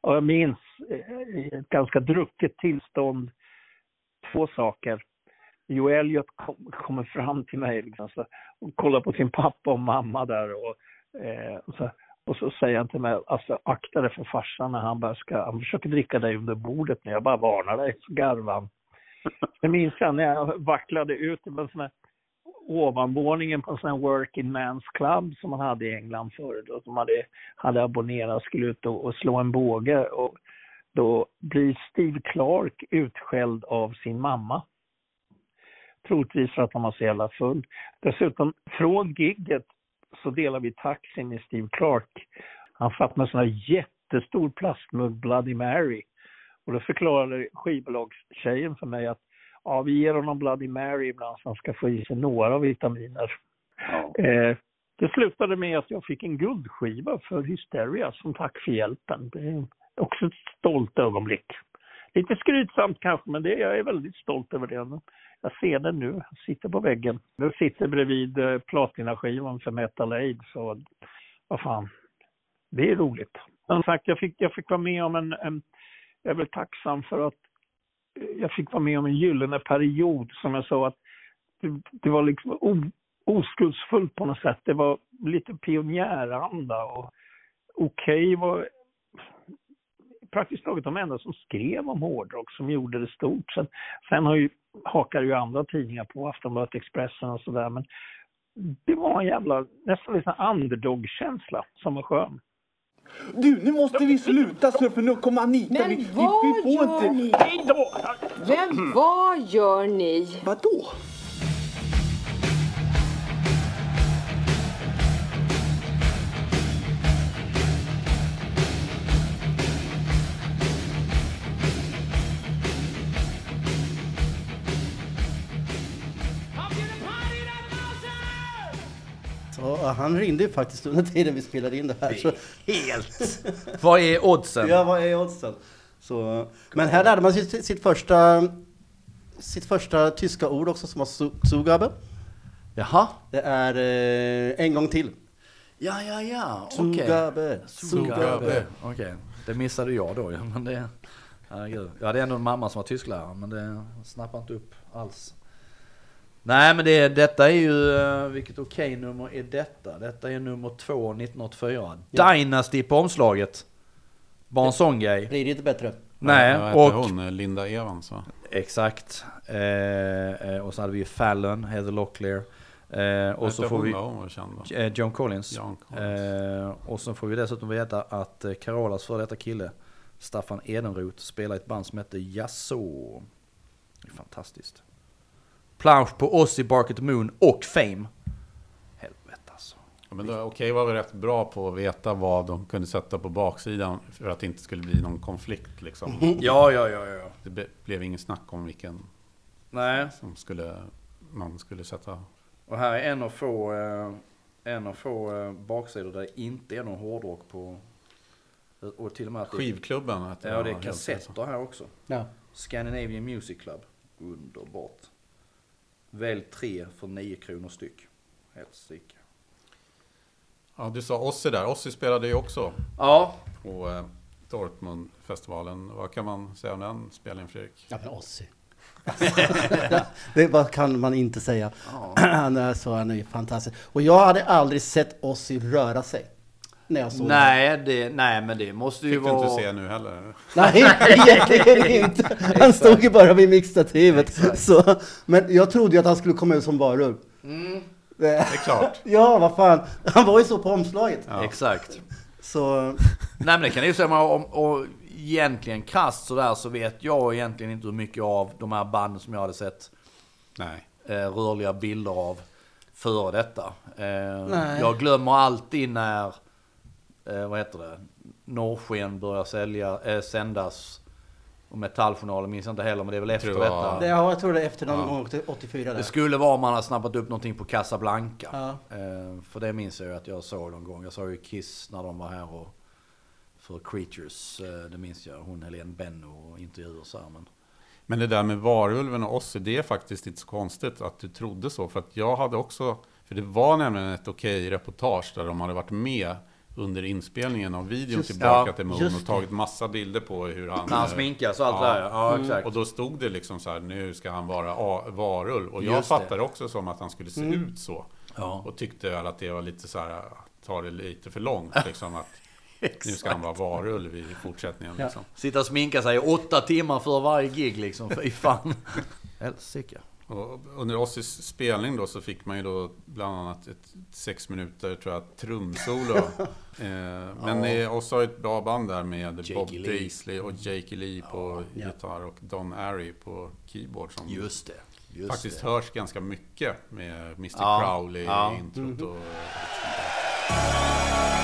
Speaker 8: Och jag minns eh, i ett ganska drucket tillstånd två saker. Joe Elliot kom, kommer fram till mig liksom, så, och kollar på sin pappa och mamma där och, eh, och, så, och så säger han till mig, alltså akta dig för farsan när han bara ska, han försöker dricka dig under bordet nu, jag bara varnar dig, så garvar han. Det minns jag när jag vacklade ut på en sån här ovanvåningen på en sån här working man's club som man hade i England förut. Då, som hade, hade abonnerat skulle ut och, och slå en båge. Och då blir Steve Clark utskälld av sin mamma. Troligtvis för att han var så jävla full. Dessutom, från gigget så delar vi taxi med Steve Clark. Han satt med en sån här jättestor plastmugg Bloody Mary. Och då förklarade skivbolagstjejen för mig att ja, vi ger honom Bloody Mary ibland så han ska få i sig några vitaminer. Eh, det slutade med att jag fick en guldskiva för Hysteria som tack för hjälpen. Det är också ett stolt ögonblick. Lite skrytsamt kanske, men det, jag är väldigt stolt över det. Jag ser den nu, jag sitter på väggen. Den sitter bredvid eh, platinaskivan för Metal Aid, så vad fan, det är roligt. Som sagt, jag fick, jag fick vara med om en, en jag är väl tacksam för att eh, jag fick vara med om en gyllene period som jag sa att det, det var liksom o, oskuldsfullt på något sätt. Det var lite pionjäranda och Okej var praktiskt taget de enda som skrev om hårdrock som gjorde det stort. Sen, sen har ju, hakade ju andra tidningar på, Aftonbladet, Expressen och sådär. Men det var en jävla, nästan lite underdog-känsla som var skön.
Speaker 1: Du, nu måste vi sluta så för nu kommer Anita.
Speaker 7: Men
Speaker 1: vi, vi,
Speaker 7: vad
Speaker 1: vi får
Speaker 7: gör
Speaker 1: inte...
Speaker 7: ni? Men vad gör ni?
Speaker 1: Vadå?
Speaker 4: Han ringde ju faktiskt under tiden vi spelade in det här. Så,
Speaker 3: Helt! Vad är oddsen?
Speaker 4: ja, vad är oddsen? Så, men här lärde man sig sitt, sitt första sitt första tyska ord också som var Zugabe.
Speaker 3: Jaha?
Speaker 4: Det är eh, en gång till.
Speaker 3: Ja, ja, ja. Okej.
Speaker 4: Sugabe.
Speaker 3: Sugabe. Okej, det missade jag då ju, men det... Herregud. Jag hade ändå en mamma som var tysklärare, men det snappade inte upp alls. Nej, men det, detta är ju... eh, Vilket okej-nummer är detta? Detta är nummer två, 1984.
Speaker 4: Ja.
Speaker 3: Dynasty på omslaget. Bara en sån grej.
Speaker 4: Blir det inte bättre?
Speaker 3: Nej,
Speaker 2: heter
Speaker 3: och...
Speaker 2: hon? Eh, Linda Evans va?
Speaker 3: Exakt. Eh, eh, och så hade vi ju Fallon, Heather Locklear. Eh, och så får vi...
Speaker 2: Hon?
Speaker 3: Eh, John Collins.
Speaker 2: John Collins.
Speaker 3: Eh, och så får vi dessutom veta att Carolas före detta kille, Staffan Edenroth, spelar i ett band som heter är fantastiskt. Plansch på Ozzy, Bark at the Moon och Fame. Helvete alltså.
Speaker 2: Ja, men Okej var väl rätt bra på att veta vad de kunde sätta på baksidan för att det inte skulle bli någon konflikt liksom.
Speaker 3: Ja, ja, ja, ja.
Speaker 2: Det be, blev ingen snack om vilken
Speaker 3: Nej,
Speaker 2: som skulle, man skulle sätta.
Speaker 3: och här är en av få, eh, en av få eh, baksidor där det inte är någon hårdrock på. Och till och med att det,
Speaker 2: Skivklubben. Att
Speaker 3: ja, det är kassetter här också.
Speaker 4: Ja.
Speaker 3: Scandinavian Music Club. Underbart. Välj tre för 9 kronor styck. Helt sticka.
Speaker 2: Ja, du sa Ossi där. Ossi spelade ju också
Speaker 3: Ja,
Speaker 2: på eh, Dortmundfestivalen. Vad kan man säga om den spelningen Fredrik?
Speaker 4: Ja men Ozzy. det vad kan man inte säga. Han är så, han är ju fantastisk. Och jag hade aldrig sett Ozzy röra sig. När jag såg
Speaker 3: nej, det, nej men det måste ju
Speaker 2: Fick du
Speaker 3: vara...
Speaker 2: inte se nu heller?
Speaker 4: Nej, egentligen inte. Han stod ju bara vid mixtativet. Så, men jag trodde ju att han skulle komma ut som varulv.
Speaker 2: Det är klart.
Speaker 4: Ja, vad fan. Han var ju så på omslaget.
Speaker 2: Ja.
Speaker 3: Exakt.
Speaker 4: Så,
Speaker 3: Nej men det kan ju säga, om, och egentligen krasst sådär så vet jag egentligen inte hur mycket av de här banden som jag hade sett
Speaker 2: Nej.
Speaker 3: eh, rörliga bilder av före detta. Eh,
Speaker 4: Nej.
Speaker 3: jag glömmer alltid när, eh, vad heter det, Norrsken börjar sälja, eh, sändas. Och Metalljournalen minns jag inte heller, men det är väl efter
Speaker 2: Tror jag-
Speaker 3: detta.
Speaker 4: det, ja, jag tror det är efter någon
Speaker 2: Ja.
Speaker 4: gång, 84 där.
Speaker 3: Det skulle vara om man hade snappat upp någonting på Casablanca.
Speaker 4: Ja.
Speaker 3: Eh, för det minns jag ju att jag såg någon gång. Jag såg ju Kiss när de var här och för Creatures. Eh, det minns jag. Hon Helene Benno och intervjuer så här. Men...
Speaker 2: Men det där med varulven och Ossi, det är faktiskt inte så konstigt att du trodde så. För att jag hade också, för det var nämligen ett okej reportage där de hade varit med under inspelningen av videon
Speaker 4: Just-
Speaker 2: tillbaka
Speaker 3: ja,
Speaker 2: till Moon och tagit massa bilder på hur han...
Speaker 3: När han sminkas och allt
Speaker 2: ja.
Speaker 3: det där. Ja, exakt.
Speaker 2: Och då stod det liksom så här, nu ska han vara a- varulv. Och jag
Speaker 3: Just det.
Speaker 2: fattade också som att han skulle se ut så.
Speaker 3: Ja.
Speaker 2: Och tyckte väl att det var lite så här, ta det lite för långt liksom. Att nu ska han vara varulv i fortsättningen
Speaker 4: Ja.
Speaker 2: liksom.
Speaker 3: Sitta och sminka sig i åtta timmar för varje gig liksom. Fy fan. Helsike.
Speaker 2: Och under Ossis spelning då så fick man ju då bland annat ett sex minuter tror jag trumsolo. eh, men eh, Oss har ju ett bra band där med
Speaker 3: Jakey
Speaker 2: Bob
Speaker 3: Lee.
Speaker 2: Daisley och Jakey Lee på
Speaker 4: Ja.
Speaker 2: gitarr och Don Airy på keyboard som
Speaker 3: Just det. Just
Speaker 2: faktiskt
Speaker 3: det.
Speaker 2: hörs ganska mycket med Mr
Speaker 3: Ja.
Speaker 2: Crowley
Speaker 3: Ja.
Speaker 2: i introt och
Speaker 3: Mhm.
Speaker 2: lite sånt där.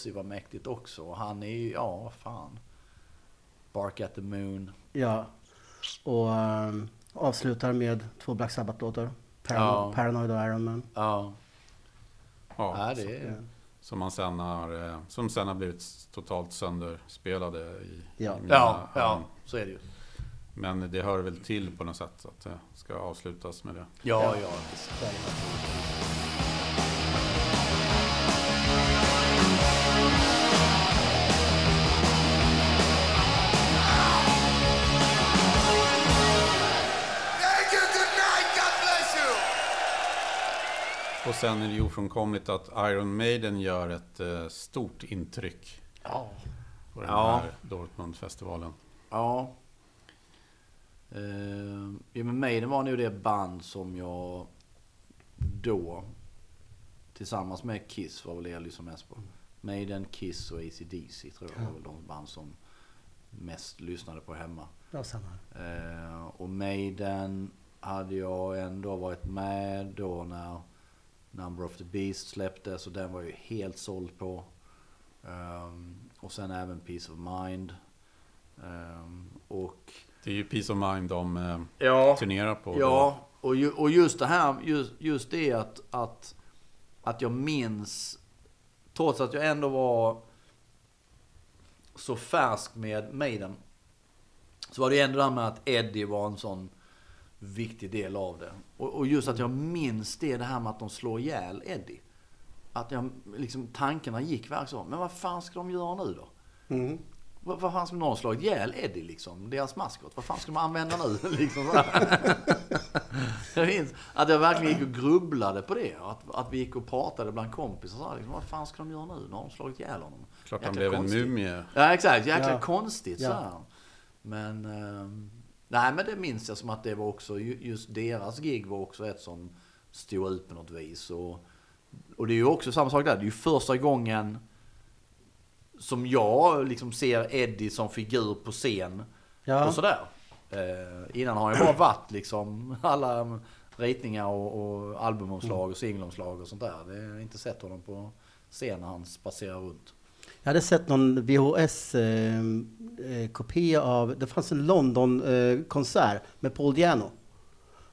Speaker 3: Ozzy var mäktigt också. Och Han är ju, ja vad fan. Bark at the Moon.
Speaker 4: Ja. Och um, avslutar med två Black Sabbath-låtar. Parano-
Speaker 3: Ja.
Speaker 4: Paranoid och Iron Man.
Speaker 3: Ja.
Speaker 2: ja,
Speaker 3: Ja, det är...
Speaker 2: som, man sen har, eh, som sen har blivit totalt sönderspelade i,
Speaker 4: Ja.
Speaker 2: i mina
Speaker 3: Ja, ja, så är det ju.
Speaker 2: Men det hör väl till på något sätt att det ska avslutas med det.
Speaker 3: Ja, ja. visst.
Speaker 2: Sen är det ju ofrånkomligt att Iron Maiden gör ett eh, stort intryck
Speaker 3: Ja.
Speaker 2: på den
Speaker 3: Ja.
Speaker 2: här Dortmundfestivalen.
Speaker 3: Ja. Uh, ja men Maiden var nog det band som jag då tillsammans med Kiss var väl det jag lyssnade mest på. Maiden, Kiss och AC/DC tror jag var väl de band som mest lyssnade på hemma.
Speaker 4: Ja, samma.
Speaker 3: Eh, och Maiden hade jag ändå varit med då när Number of the Beast släpptes och den var ju helt såld på. Ehm, och sen även Peace of Mind. Ehm, och
Speaker 2: Det är ju Peace of Mind de eh,
Speaker 3: Ja.
Speaker 2: turnerar på.
Speaker 3: Ja, och, ju, och just det här, just, just det att, att, att jag minns, trots att jag ändå var så färsk med Maiden, så var det ändå det här med att Eddie var en sån viktig del av det. Och, och just att jag minns det, det här med att de slår ihjäl Eddie. Att jag, liksom, tankarna gick verkligen så. Men vad fan ska de göra nu då?
Speaker 4: Mm.
Speaker 3: Vad, vad fan ska någon slagit ihjäl Eddie liksom? Deras maskot. Vad fan ska de använda nu? liksom så jag minns att jag verkligen gick och grubblade på det. Att, att vi gick och pratade bland kompisar. Så här, liksom, vad fan ska de göra nu? Nu har de slagit ihjäl honom.
Speaker 2: Klart han blev en
Speaker 3: konstigt.
Speaker 2: mumie.
Speaker 3: Ja exakt, jäkla
Speaker 4: Ja.
Speaker 3: konstigt så här. Men, ehm, nej men det minns jag som att det var också, ju- just deras gig var också ett som stod ut på något vis. Och, och det är ju också samma sak där, det är ju första gången som jag liksom ser Eddie som figur på scen
Speaker 4: Ja.
Speaker 3: och sådär. Eh, innan har jag bara varit liksom alla ritningar och, och albumomslag och singelomslag och sånt där. Det har inte sett honom på scen när han spacerar runt.
Speaker 4: Jag hade sett någon VHS-kopia av, det fanns en London-konsert med Paul Diano.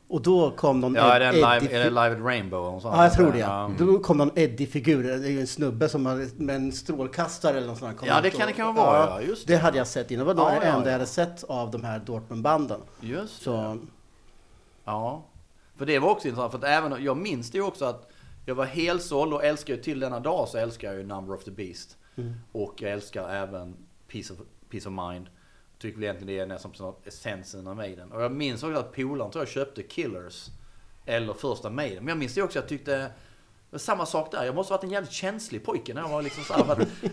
Speaker 4: Och då kom någon
Speaker 3: Ja, är det, live, är det Live at Rainbow? Och sånt?
Speaker 4: Ja, jag tror det.
Speaker 3: Ja.
Speaker 4: Då kom någon Eddie-figur, det en snubbe som hade, med en strålkastare eller något sånt. kom
Speaker 3: Ja, det kan det kan vara, ja, just
Speaker 4: det.
Speaker 3: det.
Speaker 4: hade jag sett innan. Det var
Speaker 3: Ja,
Speaker 4: det
Speaker 3: ja,
Speaker 4: enda
Speaker 3: ja.
Speaker 4: jag hade sett av de här Dortmund-banden.
Speaker 3: Just det.
Speaker 4: Så,
Speaker 3: Ja. För det var också intressant, för att även, jag minns det ju också att jag var helsåld och älskar ju till denna dag så älskar jag ju Number of the Beast. Och jag älskar även Peace of, Peace of Mind. Tycker väl egentligen det är nästan som essensen av Maiden. Och jag minns också att polaren tror jag köpte Killers. Eller första Maiden. Men jag minns det också, jag tyckte... Samma sak där. Jag måste ha varit en jävligt känslig pojke när jag var liksom så här, för att,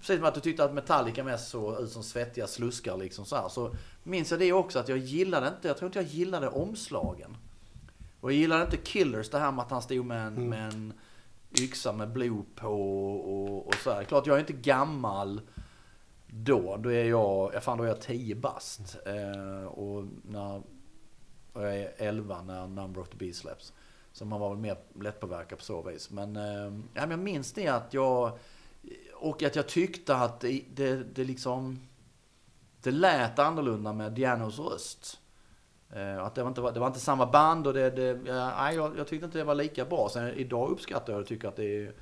Speaker 3: Precis som att du tyckte att Metallica mest såg ut som svettiga sluskar liksom så här. Så minns jag det också att jag gillade inte, jag tror inte jag gillade omslagen. Och jag gillade inte Killers, det här med att han stod med en, med en yxa med blod på och, och så här. Klart jag är inte gammal då. Då är jag, ja, fan då är jag 10 bast. Eh, och när, och jag är 11 när Number of the Beast släpps. Så man var väl mer lättpåverkad på så vis. Men, eh, men jag minns det att jag, och att jag tyckte att det, det, det liksom, det lät annorlunda med Dianos röst. Eh, Att det var, inte, det var inte samma band och det, det nej, jag, jag tyckte inte det var lika bra. Sen idag uppskattar jag och tycker att det är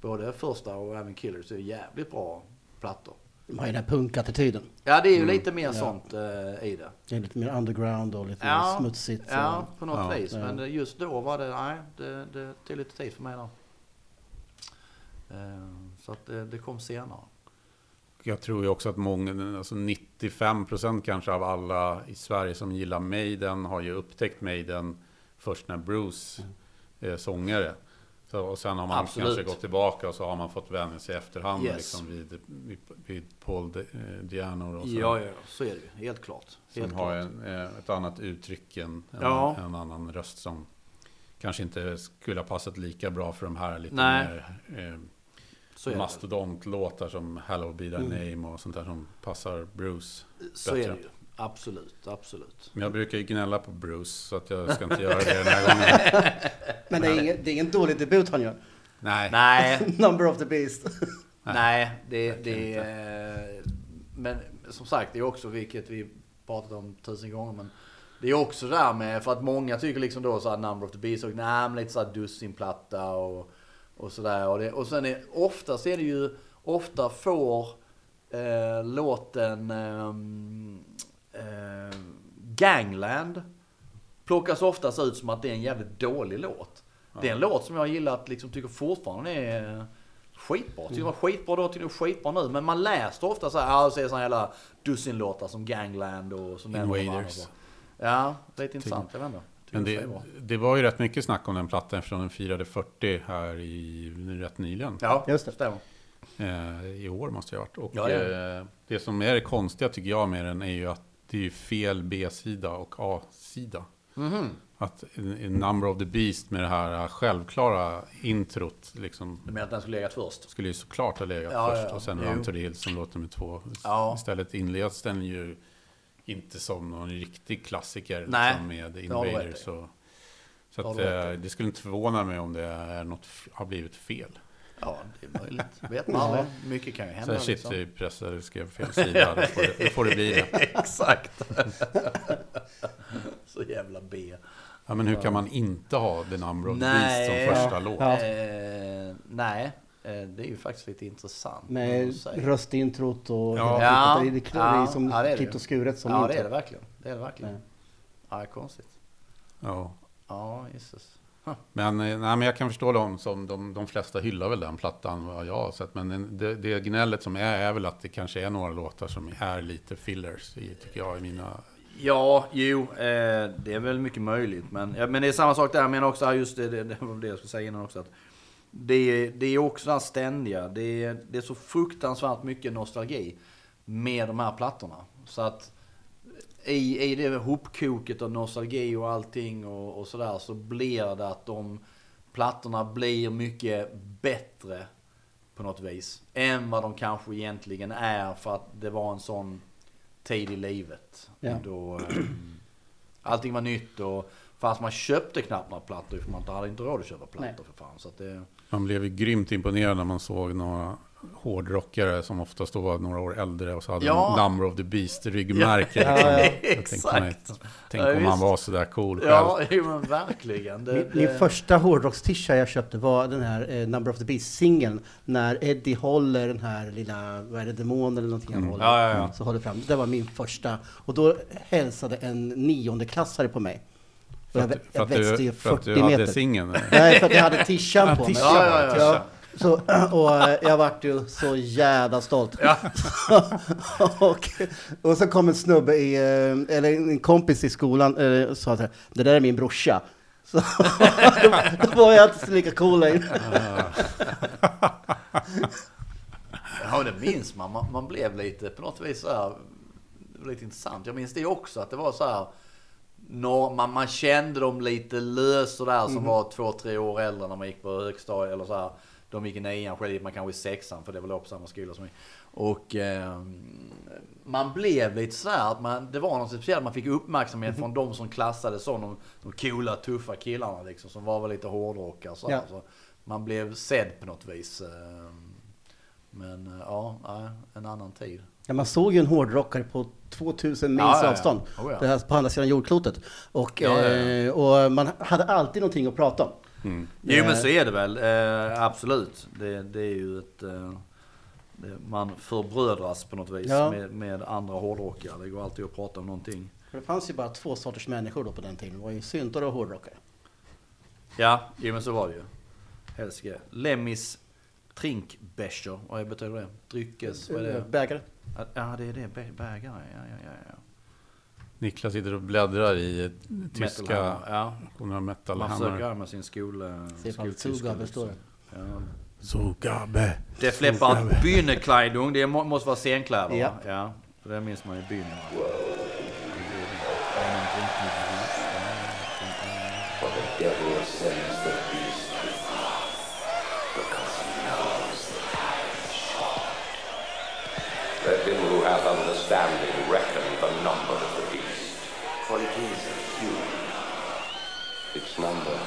Speaker 3: både första och även Killers är jävligt bra plattor.
Speaker 4: de har ju den här punkattityden.
Speaker 3: Ja det är ju lite mer
Speaker 4: Ja.
Speaker 3: sånt eh, i det.
Speaker 4: Det är lite mer underground och lite
Speaker 3: Ja,
Speaker 4: mer smutsigt.
Speaker 3: Ja, på något
Speaker 2: Ja.
Speaker 3: vis. Men just då var det, nej, det, det tog lite tid för mig där. Eh, Så att det, det kom senare.
Speaker 2: Jag tror ju också att många, alltså 95% kanske av alla i Sverige som gillar Maiden har ju upptäckt Maiden först när Bruce är sångare. Så, och sen har man
Speaker 3: Absolut.
Speaker 2: kanske gått tillbaka och så har man fått vänja sig i efterhand
Speaker 3: Yes.
Speaker 2: liksom vid, vid, vid Paul eh, Diano. Och
Speaker 3: Ja, ja, så är det ju. Helt klart. Helt
Speaker 2: Som har en, eh, ett annat uttryck än en,
Speaker 3: Ja.
Speaker 2: en annan röst som kanske inte skulle ha passat lika bra för de här lite
Speaker 3: Nej.
Speaker 2: mer eh. Mastodontlåtar som Hello Be Thy Name och sånt där som passar Bruce
Speaker 3: Så
Speaker 2: bättre.
Speaker 3: är det ju. Absolut, absolut.
Speaker 2: Men jag brukar ju gnälla på Bruce så att jag ska inte göra det den här gången.
Speaker 4: Men det är, ingen, det är ingen dålig debut han gör.
Speaker 2: Nej,
Speaker 3: Nej,
Speaker 4: Number of the Beast.
Speaker 3: nej, det, det är... Men som sagt, det är också, vilket vi pratat om tusen gånger, men det är också där med, för att många tycker liksom då så här Number of the Beast och nej, men lite så här dussinplatta och, och sådär. Och, det, och sen är, oftast är det ju, ofta får eh, låten ehm, eh, Gangland plockas oftast ut som att det är en jävligt dålig låt. Det är en låt som jag gillar att liksom tycker fortfarande är skitbra. Tycker det var skitbra då, tycker det var skitbra nu. Men man läser ofta så här, ja, så är såna jävla dussinlåtar som Gangland och som nämner de andra
Speaker 2: Invaders.
Speaker 3: Ja, lite intressant. Jag vet inte.
Speaker 2: Men
Speaker 3: det
Speaker 2: det, var ju rätt mycket snack om den plattan eftersom den firade 40 här i rätt nyligen.
Speaker 3: Ja,
Speaker 4: Just det.
Speaker 3: stämmer.
Speaker 2: Eh, I år måste det ha varit. Och
Speaker 3: Ja, det är
Speaker 2: eh, det som är det konstiga tycker jag med den är ju att det är fel B-sida och A-sida.
Speaker 3: Mhm.
Speaker 2: Att in, in Number of the Beast med det här självklara introt liksom
Speaker 3: Du menar att den skulle legat först?
Speaker 2: skulle ju såklart ha legat
Speaker 3: Ja,
Speaker 2: först
Speaker 3: ja, ja.
Speaker 2: och sen. Run to the Hills som låter med två.
Speaker 3: Ja.
Speaker 2: Istället inleds den ju inte som någon riktig klassiker
Speaker 3: Nej,
Speaker 2: liksom med Invaders.
Speaker 3: i.
Speaker 2: Så
Speaker 3: har
Speaker 2: att, eh, det skulle inte förvåna mig om det är något, har blivit fel.
Speaker 3: Ja, det är möjligt. Vet man aldrig. Mycket kan ju
Speaker 2: Så
Speaker 3: hända.
Speaker 2: här, shit,
Speaker 3: liksom.
Speaker 2: vi pressade skrev fel sida. då, får det, då får det bli det.
Speaker 3: Exakt. Så jävla B.
Speaker 2: Ja, men hur kan man inte ha The Number of
Speaker 3: Nej.
Speaker 2: Beast som första
Speaker 4: Ja.
Speaker 2: låt?
Speaker 4: Ja.
Speaker 3: Eh, nej, det är ju faktiskt lite intressant.
Speaker 4: Med röstintrot och
Speaker 2: Ja.
Speaker 4: det, är, det är som
Speaker 3: ja, det är
Speaker 4: klippt och skuret som
Speaker 3: Ja,
Speaker 4: intro.
Speaker 3: det är det verkligen. Det är det verkligen.
Speaker 4: Ja.
Speaker 3: Ja, konstigt.
Speaker 2: Ja.
Speaker 3: Ja, Jesus.
Speaker 2: Men, eh, nej, men jag kan förstå dem som de, de flesta hyllar väl den plattan vad jag har sett. Men den- det, det gnället som är är väl att det kanske är några låtar som är lite fillers i, tycker jag, i mina...
Speaker 3: Ja, jo, eh, det är väl mycket möjligt. Men, ja, men det är samma sak där. Menar också, just det, det, det var det jag skulle säga innan också. Att det, är- det är också det här ständiga. Det är, det är så fruktansvärt mycket nostalgi med de här plattorna. Så att i, i det hopkoket av nostalgi och allting och, och sådär så blir det att de plattorna blir mycket bättre på något vis. Än vad de kanske egentligen är för att det var en sån tid i livet.
Speaker 4: Ja.
Speaker 3: Då, eh, allting var nytt och fast man köpte knappt några plattor för man hade inte råd att köpa plattor
Speaker 4: Nej.
Speaker 3: för fan. Så det,
Speaker 2: Man blev ju grymt imponerad när man såg några hårdrockare som oftast då var några år äldre och så hade
Speaker 3: Ja.
Speaker 2: de Number of the Beast-ryggmärke.
Speaker 4: Ja,
Speaker 2: liksom.
Speaker 4: ja,
Speaker 2: Jag tänkte,
Speaker 3: exakt.
Speaker 2: Tänk
Speaker 3: Ja,
Speaker 2: om man
Speaker 3: visst.
Speaker 2: var sådär cool själv.
Speaker 3: ja, jo, men verkligen. Det,
Speaker 4: Min,
Speaker 3: det,
Speaker 4: min första hårdrockstisha jag köpte var den här eh, Number of the Beast-singeln. När Eddie håller den här lilla, vad är det, demon eller någonting han håller.
Speaker 2: Ja, ja, ja.
Speaker 4: Så håller fram. Det var min första. Och då hälsade en niondeklassare på mig.
Speaker 2: För
Speaker 4: jag,
Speaker 2: för
Speaker 4: jag växte ju
Speaker 2: för att
Speaker 4: 40
Speaker 2: du hade
Speaker 4: meter.
Speaker 2: singeln.
Speaker 4: Nej, för att jag hade tishan på mig.
Speaker 2: tishan
Speaker 3: Ja, ja, ja.
Speaker 4: Så, och eh, jag vart ju så jävla stolt. och, och så kom en snubbe, i, eh, eller en kompis i skolan eh, och sa att det där är min brorsa. Så då, då var jag inte så lika cool längre.
Speaker 3: Ja, det minns man. man. Man blev lite på något vis så här, lite intressant. Jag minns det också att det var så här. Nå, man, man kände dem lite lös sådär som var två, tre år äldre när man gick på högstadiet eller så här. De gick i nian, själv gick man kanske i sexan för det var på samma skola som vi. Och eh, man blev lite sådär att man, det var något speciellt. Man fick uppmärksamhet från de som klassades som de, de coola, tuffa killarna liksom. Som var väl lite hårdrockare så.
Speaker 4: Ja.
Speaker 3: så Man blev sedd på något vis. Eh, men eh, ja, en annan tid.
Speaker 4: Ja, man såg ju en hårdrockare på 2000 mils
Speaker 3: Ja, ja,
Speaker 4: avstånd.
Speaker 3: Oh.
Speaker 4: Det här på andra sidan jordklotet. Och, eh, och man hade alltid någonting att prata om.
Speaker 3: Jo men så är det väl, eh, absolut. Det, det är ju ett... Eh, det, man förbrödras på något vis
Speaker 4: Ja.
Speaker 3: med, med andra hårdrockare. Det går alltid att prata om någonting.
Speaker 4: För det fanns ju bara två sorters människor då på den tiden. Det var ju syntare och hårdrockare.
Speaker 3: Ja, jo men så var det ju. Helske. Lemmis Trinkbecher, vad betyder det? Dryckes, vad är det?
Speaker 4: Bägare.
Speaker 3: Ja det är det, Bä- bägare. Ja, ja, ja, ja.
Speaker 2: Niklas sitter och bläddrar i tyska
Speaker 3: ja.
Speaker 2: några
Speaker 3: Man försöker med sin skol... eh,
Speaker 4: Se ifall
Speaker 3: skoltyska,
Speaker 4: Zugabe
Speaker 3: liksom.
Speaker 4: står det.
Speaker 3: Ja.
Speaker 2: Zugabe.
Speaker 3: Det flippar Bühnekleidung, det må, måste vara scenkläder
Speaker 4: Ja.
Speaker 3: Ja. För det minns man i byn.
Speaker 10: Understanding reckon the number of the beast, for it is human. Its number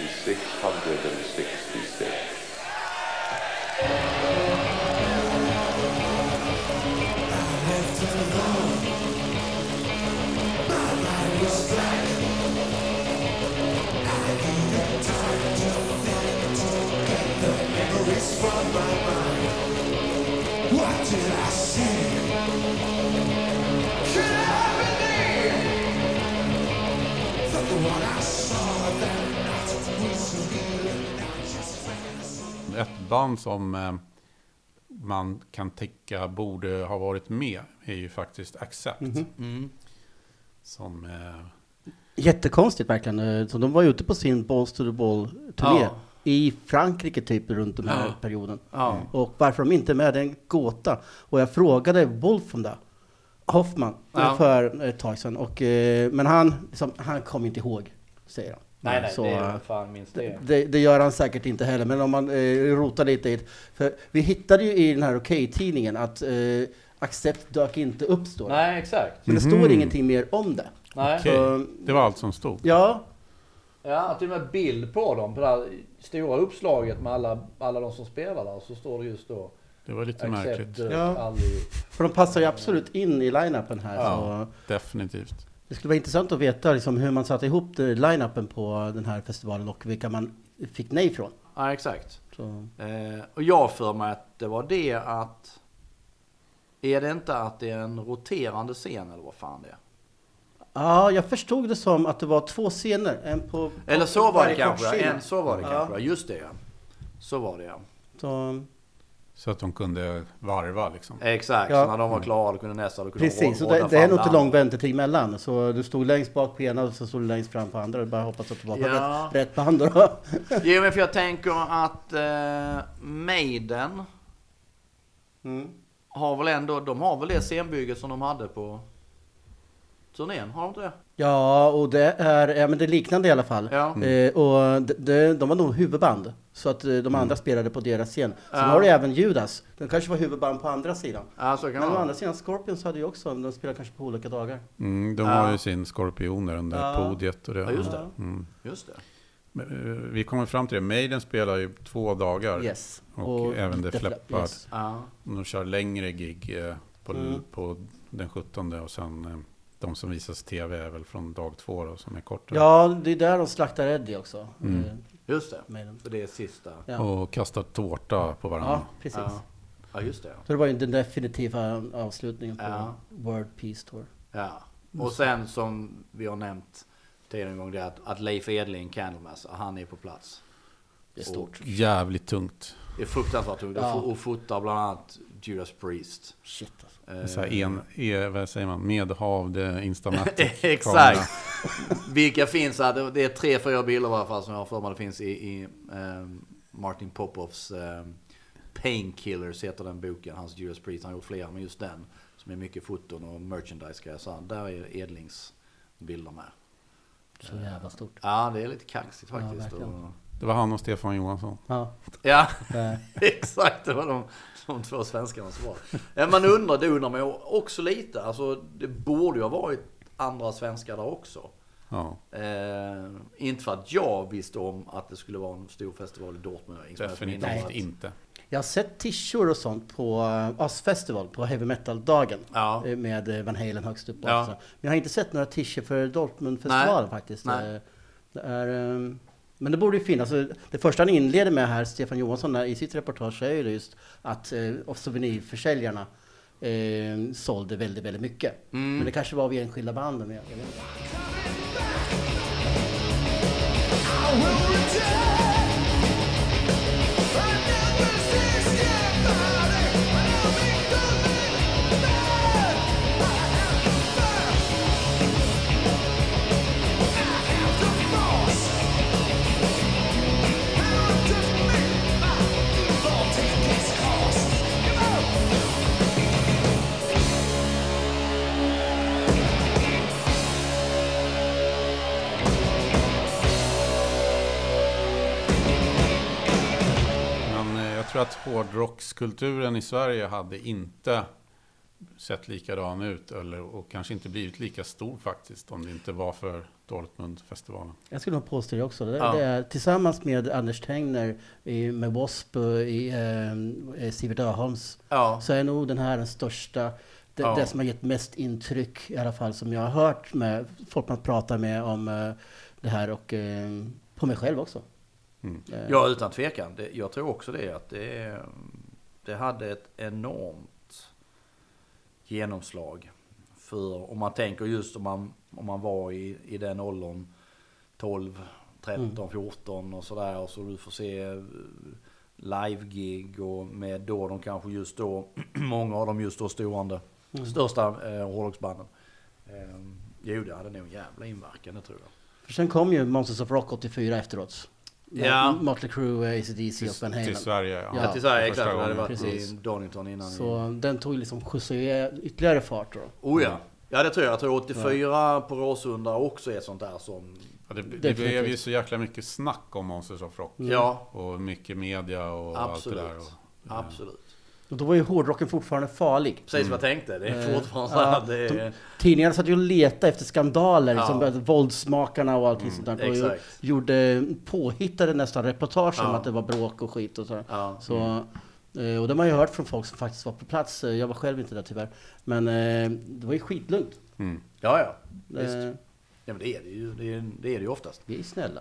Speaker 10: is 666.
Speaker 5: What
Speaker 2: Ett band som eh, man kan tycka borde ha varit med är ju faktiskt Accept.
Speaker 3: Mm.
Speaker 2: Som eh,
Speaker 4: Jättekonstigt verkligen. Eh, Så de var ju ute på sin Balls to the Ball-turné
Speaker 3: Ja.
Speaker 4: i Frankrike typ runt den här
Speaker 3: Ja.
Speaker 4: perioden.
Speaker 3: Ja.
Speaker 4: Och varför de inte är med, det är en gåta. Och jag frågade Wolf om det. Hoffman,
Speaker 3: Ja.
Speaker 4: för ett tag sedan. Och, men han, liksom, han kommer inte ihåg, säger han.
Speaker 3: Nej, nej,
Speaker 4: Så,
Speaker 3: det är fan minst det.
Speaker 4: det, det gör han säkert inte heller, men om man eh, rotar lite i det. För vi hittade ju i den här Okej-tidningen att eh, Accept dök inte upp, står det.
Speaker 3: Nej, exakt.
Speaker 4: Men det står ingenting mer om det.
Speaker 3: Nej.
Speaker 2: Okej,
Speaker 4: Så-
Speaker 2: det var allt som stod.
Speaker 4: Ja,
Speaker 3: Ja, till och med bild på dem. På det här stora uppslaget med alla, alla de som spelar där. Så står det just då.
Speaker 2: Det var lite
Speaker 3: Accept
Speaker 2: märkligt.
Speaker 3: dök
Speaker 4: Ja.
Speaker 3: aldrig.
Speaker 4: för de passar ju absolut in i line-upen här.
Speaker 2: Ja.
Speaker 4: Så
Speaker 2: Definitivt.
Speaker 4: Det skulle vara intressant att veta liksom, hur man satte ihop line-upen på den här festivalen och vilka man fick nej från.
Speaker 3: Ja, exakt. Eh, och jag för mig att det var det att... Är det inte att det är en roterande scen eller vad fan det är?
Speaker 4: ja, jag förstod det som att det var två scener. En på,
Speaker 3: Eller så var det kanske. En, så var det
Speaker 4: Ja.
Speaker 3: kanske. Just det ja. Så var det ja.
Speaker 4: Så,
Speaker 2: Så att de kunde varva liksom.
Speaker 3: Exakt.
Speaker 4: Ja.
Speaker 3: Så när de var klara då kunde nästa. Då kunde
Speaker 4: precis,
Speaker 3: de
Speaker 4: och det, det är nog inte
Speaker 3: andra.
Speaker 4: lång väntetid mellan. Så du stod längst bak på ena och så stod du längst fram på andra. Du bara hoppas att du var på
Speaker 3: Ja.
Speaker 4: rätt, rätt band då.
Speaker 3: Jo men för jag tänker att eh, Maiden
Speaker 4: Mm.
Speaker 3: har väl ändå, de har väl det scenbygget som de hade på turnén, har de inte det?
Speaker 4: Ja, och det är, ja, men det är liknande i alla fall.
Speaker 3: Ja.
Speaker 4: Eh, och de, de, de var nog huvudband. Så att eh, de andra spelade på deras scen. Sen
Speaker 3: Ja.
Speaker 4: har du även Judas. De kanske var huvudband på andra sidan.
Speaker 3: Ja, så kan
Speaker 4: Men å andra sidan, Scorpions hade ju också, de spelade kanske på olika dagar.
Speaker 2: Mm, de
Speaker 3: Ja.
Speaker 2: har ju sin skorpion där under
Speaker 4: Ja.
Speaker 2: podiet och det.
Speaker 3: Ja, just det.
Speaker 2: Mm.
Speaker 3: Just det.
Speaker 2: Men, eh, Vi kommer fram till det. Maiden spelar ju två dagar.
Speaker 4: Yes.
Speaker 2: Och, även det Leppard.
Speaker 4: yes.
Speaker 3: Ja.
Speaker 2: De kör längre gig eh, på,
Speaker 4: Mm.
Speaker 2: på den 17 och sen de som visas tv är väl från dag två då, som är kortare.
Speaker 4: Ja, det är där de slaktar Eddie också.
Speaker 2: Mm.
Speaker 4: Eh,
Speaker 3: Just det.
Speaker 4: Maiden.
Speaker 3: För det är sista.
Speaker 4: Ja.
Speaker 2: Och kastar tårta på varandra.
Speaker 4: ja, precis.
Speaker 3: Ja. Ja, just det.
Speaker 4: Så det var ju den definitiva avslutningen på
Speaker 3: Ja.
Speaker 4: World Peace Tour.
Speaker 3: Ja. Och sen som vi har nämnt tidigare en gång det är att, att Leif Edling, Candlemass, han är på plats.
Speaker 4: Det är stort.
Speaker 2: Jävligt tungt.
Speaker 3: Det är fruktansvärt tungt.
Speaker 4: Ja.
Speaker 3: Och fotar bland annat Judas Priest.
Speaker 4: Shit alltså.
Speaker 3: Eh,
Speaker 2: Så en, e, vad säger man, medhavd Instamatic
Speaker 3: Exakt. Vilka finns här? Det- är tre, fyra bilder i alla fall som jag har för mig det finns i, i ehm, Martin Popovs um, Painkillers heter den boken. Hans Judas Priest. Han har gjort flera, men just den som är mycket foton och merchandise ska jag säga. Där är Edlings bilder med.
Speaker 4: Så jävla stort.
Speaker 3: Ja, det är lite kaxigt
Speaker 4: Ja,
Speaker 3: faktiskt. och,
Speaker 2: Det var han och Stefan Johansson.
Speaker 4: Ja.
Speaker 3: ja, exakt. Det var de, de två svenskarna som var. Ja, man undrar, det undrar man ju också lite. Alltså, det borde ju ha varit andra svenskar där också.
Speaker 2: Ja,
Speaker 3: Eh, inte för att jag visste om att det skulle vara en stor festival i Dortmund.
Speaker 2: Definitivt inte.
Speaker 4: Jag har sett t-shirts och sånt på uh, Oz Festival, på Heavy Metal-dagen.
Speaker 3: Ja.
Speaker 4: eh, Med eh, Van Halen högst upp.
Speaker 3: Ja.
Speaker 4: också. Men jag har inte sett några t-shirts för Dortmund-festivalen faktiskt.
Speaker 3: Nej.
Speaker 4: Eh, Det är, ehm, men det borde ju finnas. Alltså, Det första han inleder med här, Stefan Johansson, i sitt reportage är ju just att eh, souvenirförsäljarna eh, sålde väldigt, väldigt mycket.
Speaker 3: Mm.
Speaker 4: Men det kanske var vid enskilda banden. Jag, jag
Speaker 2: tror att hårdrockskulturen i Sverige hade inte sett likadan ut eller, och kanske inte blivit lika stor faktiskt om det inte var för Dortmundfestivalen.
Speaker 4: Jag skulle nog påstå det också. Det,
Speaker 3: Ja.
Speaker 4: det är, tillsammans med Anders Tengner i, med W.A.S.P. i eh, Sivert Öholms
Speaker 3: Ja,
Speaker 4: så är nog den här den största, det,
Speaker 3: Ja.
Speaker 4: det som har gett mest intryck i alla fall som jag har hört med folk man pratar med om eh, det här och eh, på mig själv också.
Speaker 2: Mm.
Speaker 3: Ja utan tvekan. Det, jag tror också det. Att det, det hade ett enormt genomslag. För om man tänker just om man, om man var i, i den åldern 12, 13, 14 och sådär. Och så du får se eh, live-gig och med då de kanske just då, många av dem just då stående, största eh, hårdrocksbanden. Eh, Jo, det hade nog en jävla inverkan, det tror jag.
Speaker 4: För sen kom ju Monsters of Rock 84 efteråt.
Speaker 3: Ja.
Speaker 4: Motley Crue, AC/DC Halen.
Speaker 2: Till Sverige, ja.
Speaker 3: Ja, till Sverige, exakt. Det
Speaker 2: gången.
Speaker 3: varit
Speaker 4: Precis.
Speaker 3: i Donington innan.
Speaker 4: Så den tog liksom ytterligare fart då.
Speaker 3: Oh ja. Ja, det tror jag. Jag tror 84 på Råsunda också är sånt där som...
Speaker 2: Ja, det, det blev ju så jäkla mycket snack om Monsters of Rock.
Speaker 3: Ja,
Speaker 2: Och mycket media och
Speaker 3: absolut.
Speaker 2: allt det där. Och,
Speaker 3: Absolut.
Speaker 4: Och då var ju hårdrocken fortfarande farlig.
Speaker 3: Precis vad jag tänkte. Det är
Speaker 4: Eh,
Speaker 3: fortfarande
Speaker 4: ja.
Speaker 3: Det är...
Speaker 4: de- Tidningarna satt ju och letade efter skandaler,
Speaker 3: Ja.
Speaker 4: liksom, våldsmakarna och allting sånt där. Och
Speaker 3: exakt.
Speaker 4: gjorde påhittade nästan reportage om
Speaker 3: Ja.
Speaker 4: att det var bråk och skit och sådär.
Speaker 3: Ja.
Speaker 4: Så, eh, och det har man ju hört från folk som faktiskt var på plats. Eh, Jag var själv inte där tyvärr. Men det var ju skitlugnt.
Speaker 2: mm.
Speaker 3: Ja, ja. Visst.
Speaker 4: Eh,
Speaker 3: Ja, men det är det ju. Det är det, är det ju oftast.
Speaker 4: vi är snälla.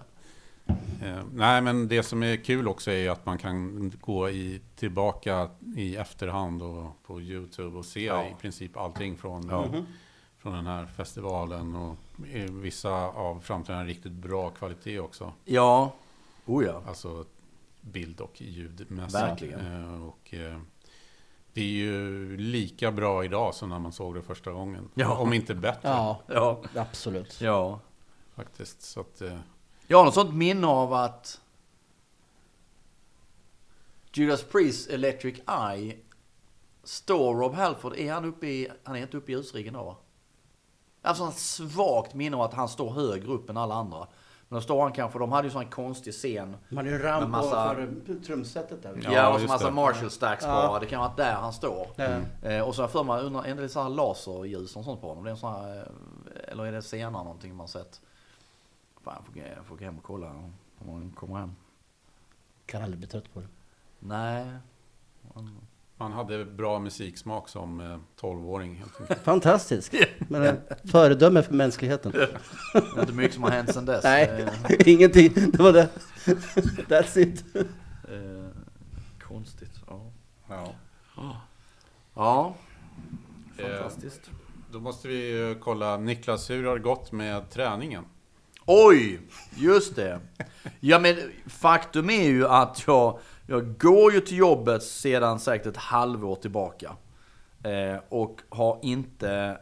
Speaker 2: Eh, nej, men det som är kul också är att man kan gå i, tillbaka i efterhand och på Youtube och se
Speaker 3: Ja.
Speaker 2: i princip allting från,
Speaker 3: Ja.
Speaker 2: från den här festivalen. Och vissa av framträdandena riktigt bra kvalitet också.
Speaker 3: Ja. Oh ja.
Speaker 2: Alltså bild och ljudmässigt.
Speaker 3: Verkligen.
Speaker 2: Eh, och, eh, det är ju lika bra idag som när man såg det första gången.
Speaker 3: Ja.
Speaker 2: Om inte bättre
Speaker 4: Ja,
Speaker 3: Ja.
Speaker 4: absolut.
Speaker 3: Ja.
Speaker 2: faktiskt. Så att, eh,
Speaker 3: Jag har något sånt minne av att Judas Priest Electric Eye står Rob Halford, är han uppe i, han är inte uppe i ljusriggen då va? Har sånt svagt minne av att han står högre upp än alla andra. Men då står han kanske, de hade ju sån konstig scen.
Speaker 4: Man hade ju ramp
Speaker 3: massa-
Speaker 4: för trumsetet där.
Speaker 3: Ja,
Speaker 2: Ja,
Speaker 3: och så massa
Speaker 2: det.
Speaker 3: Marshall stacks
Speaker 4: Ja.
Speaker 3: bara. Det kan vara där han står.
Speaker 4: Ja.
Speaker 3: Eh, och så för mig, undrar, är det så här laserljus och sånt på honom? Det är en sån här, eh, eller är det senare någonting man sett? Fan, jag får, gå- jag får gå hem och kolla om han kommer hem.
Speaker 4: Kan aldrig bli trött på det.
Speaker 3: Nej.
Speaker 2: man hade bra musiksmak som eh, 12-åring helt enkelt.
Speaker 4: Fantastiskt. Men en föredöme för mänskligheten.
Speaker 3: Det är inte mycket som har hänt sedan dess.
Speaker 4: Nej,
Speaker 3: Eh,
Speaker 4: ingenting. Det var det. That's it.
Speaker 3: eh, konstigt. Ja.
Speaker 2: Ja.
Speaker 3: ja.
Speaker 2: Eh,
Speaker 3: Fantastiskt.
Speaker 2: Då måste vi eh, kolla, Niklas, hur har det gått med träningen?
Speaker 3: Oj, just det. Ja men faktum är ju att jag, jag går ju till jobbet sedan säkert ett halvår tillbaka. Eh, och har inte,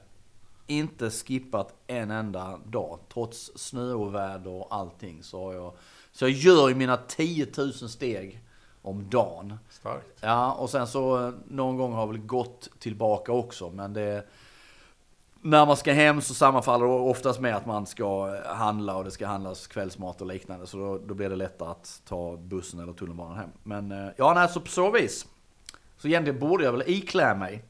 Speaker 3: inte skippat en enda dag. Trots snöoväder och allting så har jag... Så jag gör ju mina 10 000 steg om dagen.
Speaker 2: Starkt.
Speaker 3: Ja, och sen så eh, någon gång har jag väl gått tillbaka också, men det... När man ska hem så sammanfaller det oftast med att man ska handla och det ska handlas kvällsmat och liknande. Så då, då blir det lättare att ta bussen eller tunnelbanan hem. Men eh, ja, nej, så på så vis. Så egentligen borde jag väl iklä mig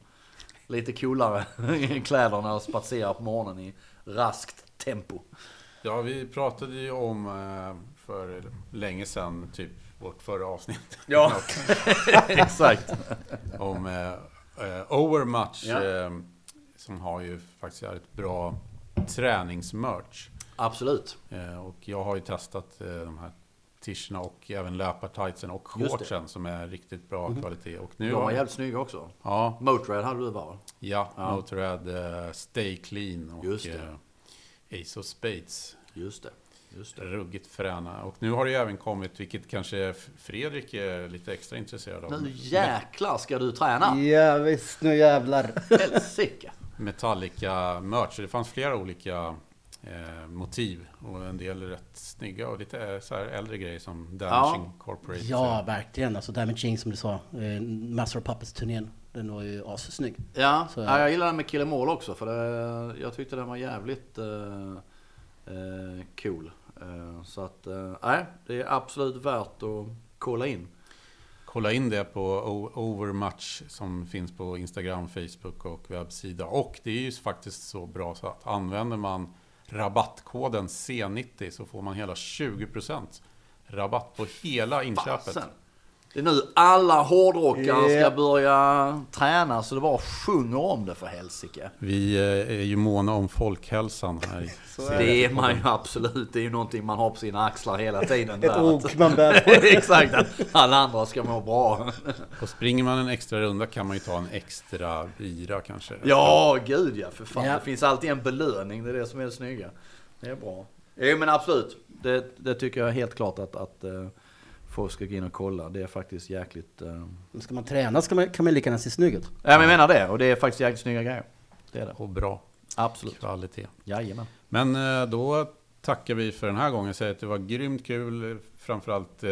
Speaker 3: lite coolare kläder när jag spatserar på morgonen i raskt tempo.
Speaker 2: Ja, vi pratade ju om eh, för länge sedan, typ vårt förra avsnitt.
Speaker 3: Ja, exakt.
Speaker 2: om eh, eh, Overmatch,
Speaker 3: Ja.
Speaker 2: eh, som har ju faktiskt ett bra träningsmerch.
Speaker 3: Absolut.
Speaker 2: Eh, och jag har ju testat eh, de här t-shirtarna och även löpartightsen och shortsen som är riktigt bra kvalitet. Och nu
Speaker 3: De var
Speaker 2: har,
Speaker 3: jävligt snygga också.
Speaker 2: ja,
Speaker 3: Motörhead hade du bara.
Speaker 2: ja,
Speaker 3: Ja.
Speaker 2: Motorhead, eh, Stay Clean och
Speaker 3: Just det.
Speaker 2: eh, Ace of Spades.
Speaker 3: Just det. Just det.
Speaker 2: Ruggigt fräna. Och nu har det ju även kommit, vilket kanske Fredrik är lite extra intresserad av.
Speaker 3: Nu jäklar ska du träna!
Speaker 4: Ja visst, nu jävlar.
Speaker 3: Helsike!
Speaker 2: Metallica-merch. Det fanns flera olika eh, motiv. Och en del är rätt snygga och lite eh, så här äldre grejer som Damaging Corporate.
Speaker 4: Ja, verkligen. Alltså Damaging som du sa. Eh, Master of Puppets-turnén. Den var ju assnygg.
Speaker 3: Ja,
Speaker 4: Så-
Speaker 3: ja, jag gillar den med Kill 'Em All också för det, jag tyckte den var jävligt eh, eh, cool. Eh, så att, eh, nej, det är absolut värt att kolla in.
Speaker 2: Kolla in det på Overmatch som finns på Instagram, Facebook och webbsida. Och det är ju faktiskt så bra så att använder man rabattkoden C90 så får man hela 20% rabatt på hela inköpet.
Speaker 3: Fasen. Det är nu alla hårdrockare
Speaker 4: Ja.
Speaker 3: ska börja träna så det bara sjunger om det för helsike.
Speaker 2: Vi eh, är ju måna om folkhälsan här. i
Speaker 3: Det är man ju absolut. Det är ju någonting man har på sina axlar hela tiden.
Speaker 4: Ett
Speaker 3: där.
Speaker 4: ok man bär.
Speaker 3: Exakt, att alla andra ska må bra.
Speaker 2: Och springer man en extra runda kan man ju ta en extra bira kanske.
Speaker 3: Ja, gud ja. För fan,
Speaker 4: Ja.
Speaker 3: det finns alltid en belöning. Det är det som är det snygga. Det är bra. Jo men absolut. Det, det tycker jag är helt klart att, att eh, folk ska gå in och kolla. Det är faktiskt jäkligt... Uh...
Speaker 4: Ska man träna ska man, kan man lika gärna se snygg ut.
Speaker 3: Ja men jag menar det. Och det är faktiskt jäkligt snygga grejer. Det är det.
Speaker 2: Och bra.
Speaker 3: Absolut.
Speaker 2: kvalitet.
Speaker 3: Jajamän.
Speaker 2: Men eh, då tackar vi för den här gången. Säger att det var grymt kul, framförallt eh,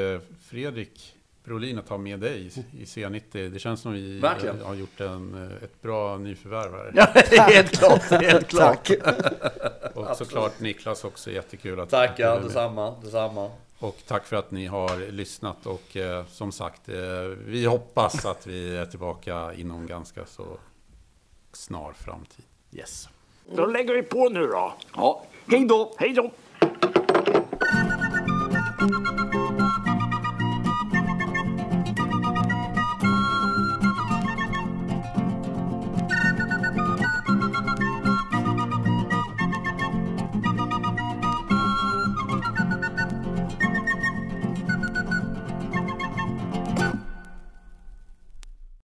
Speaker 2: Fredrik Brolin, att ha med dig i- i C90. Det känns som vi
Speaker 3: Verkligen.
Speaker 2: har gjort en, ett bra nyförvärv här.
Speaker 3: Ja, helt klart, helt klart.
Speaker 4: Tack.
Speaker 2: Och såklart Niklas också, jättekul att
Speaker 3: Tackar,
Speaker 2: är
Speaker 3: detsamma, detsamma.
Speaker 2: Och tack för att ni har lyssnat och eh, som sagt, eh, vi hoppas att vi är tillbaka inom ganska så snar framtid.
Speaker 3: Yes.
Speaker 11: Då lägger vi på nu då.
Speaker 1: Ja, hej då!
Speaker 11: Hej då!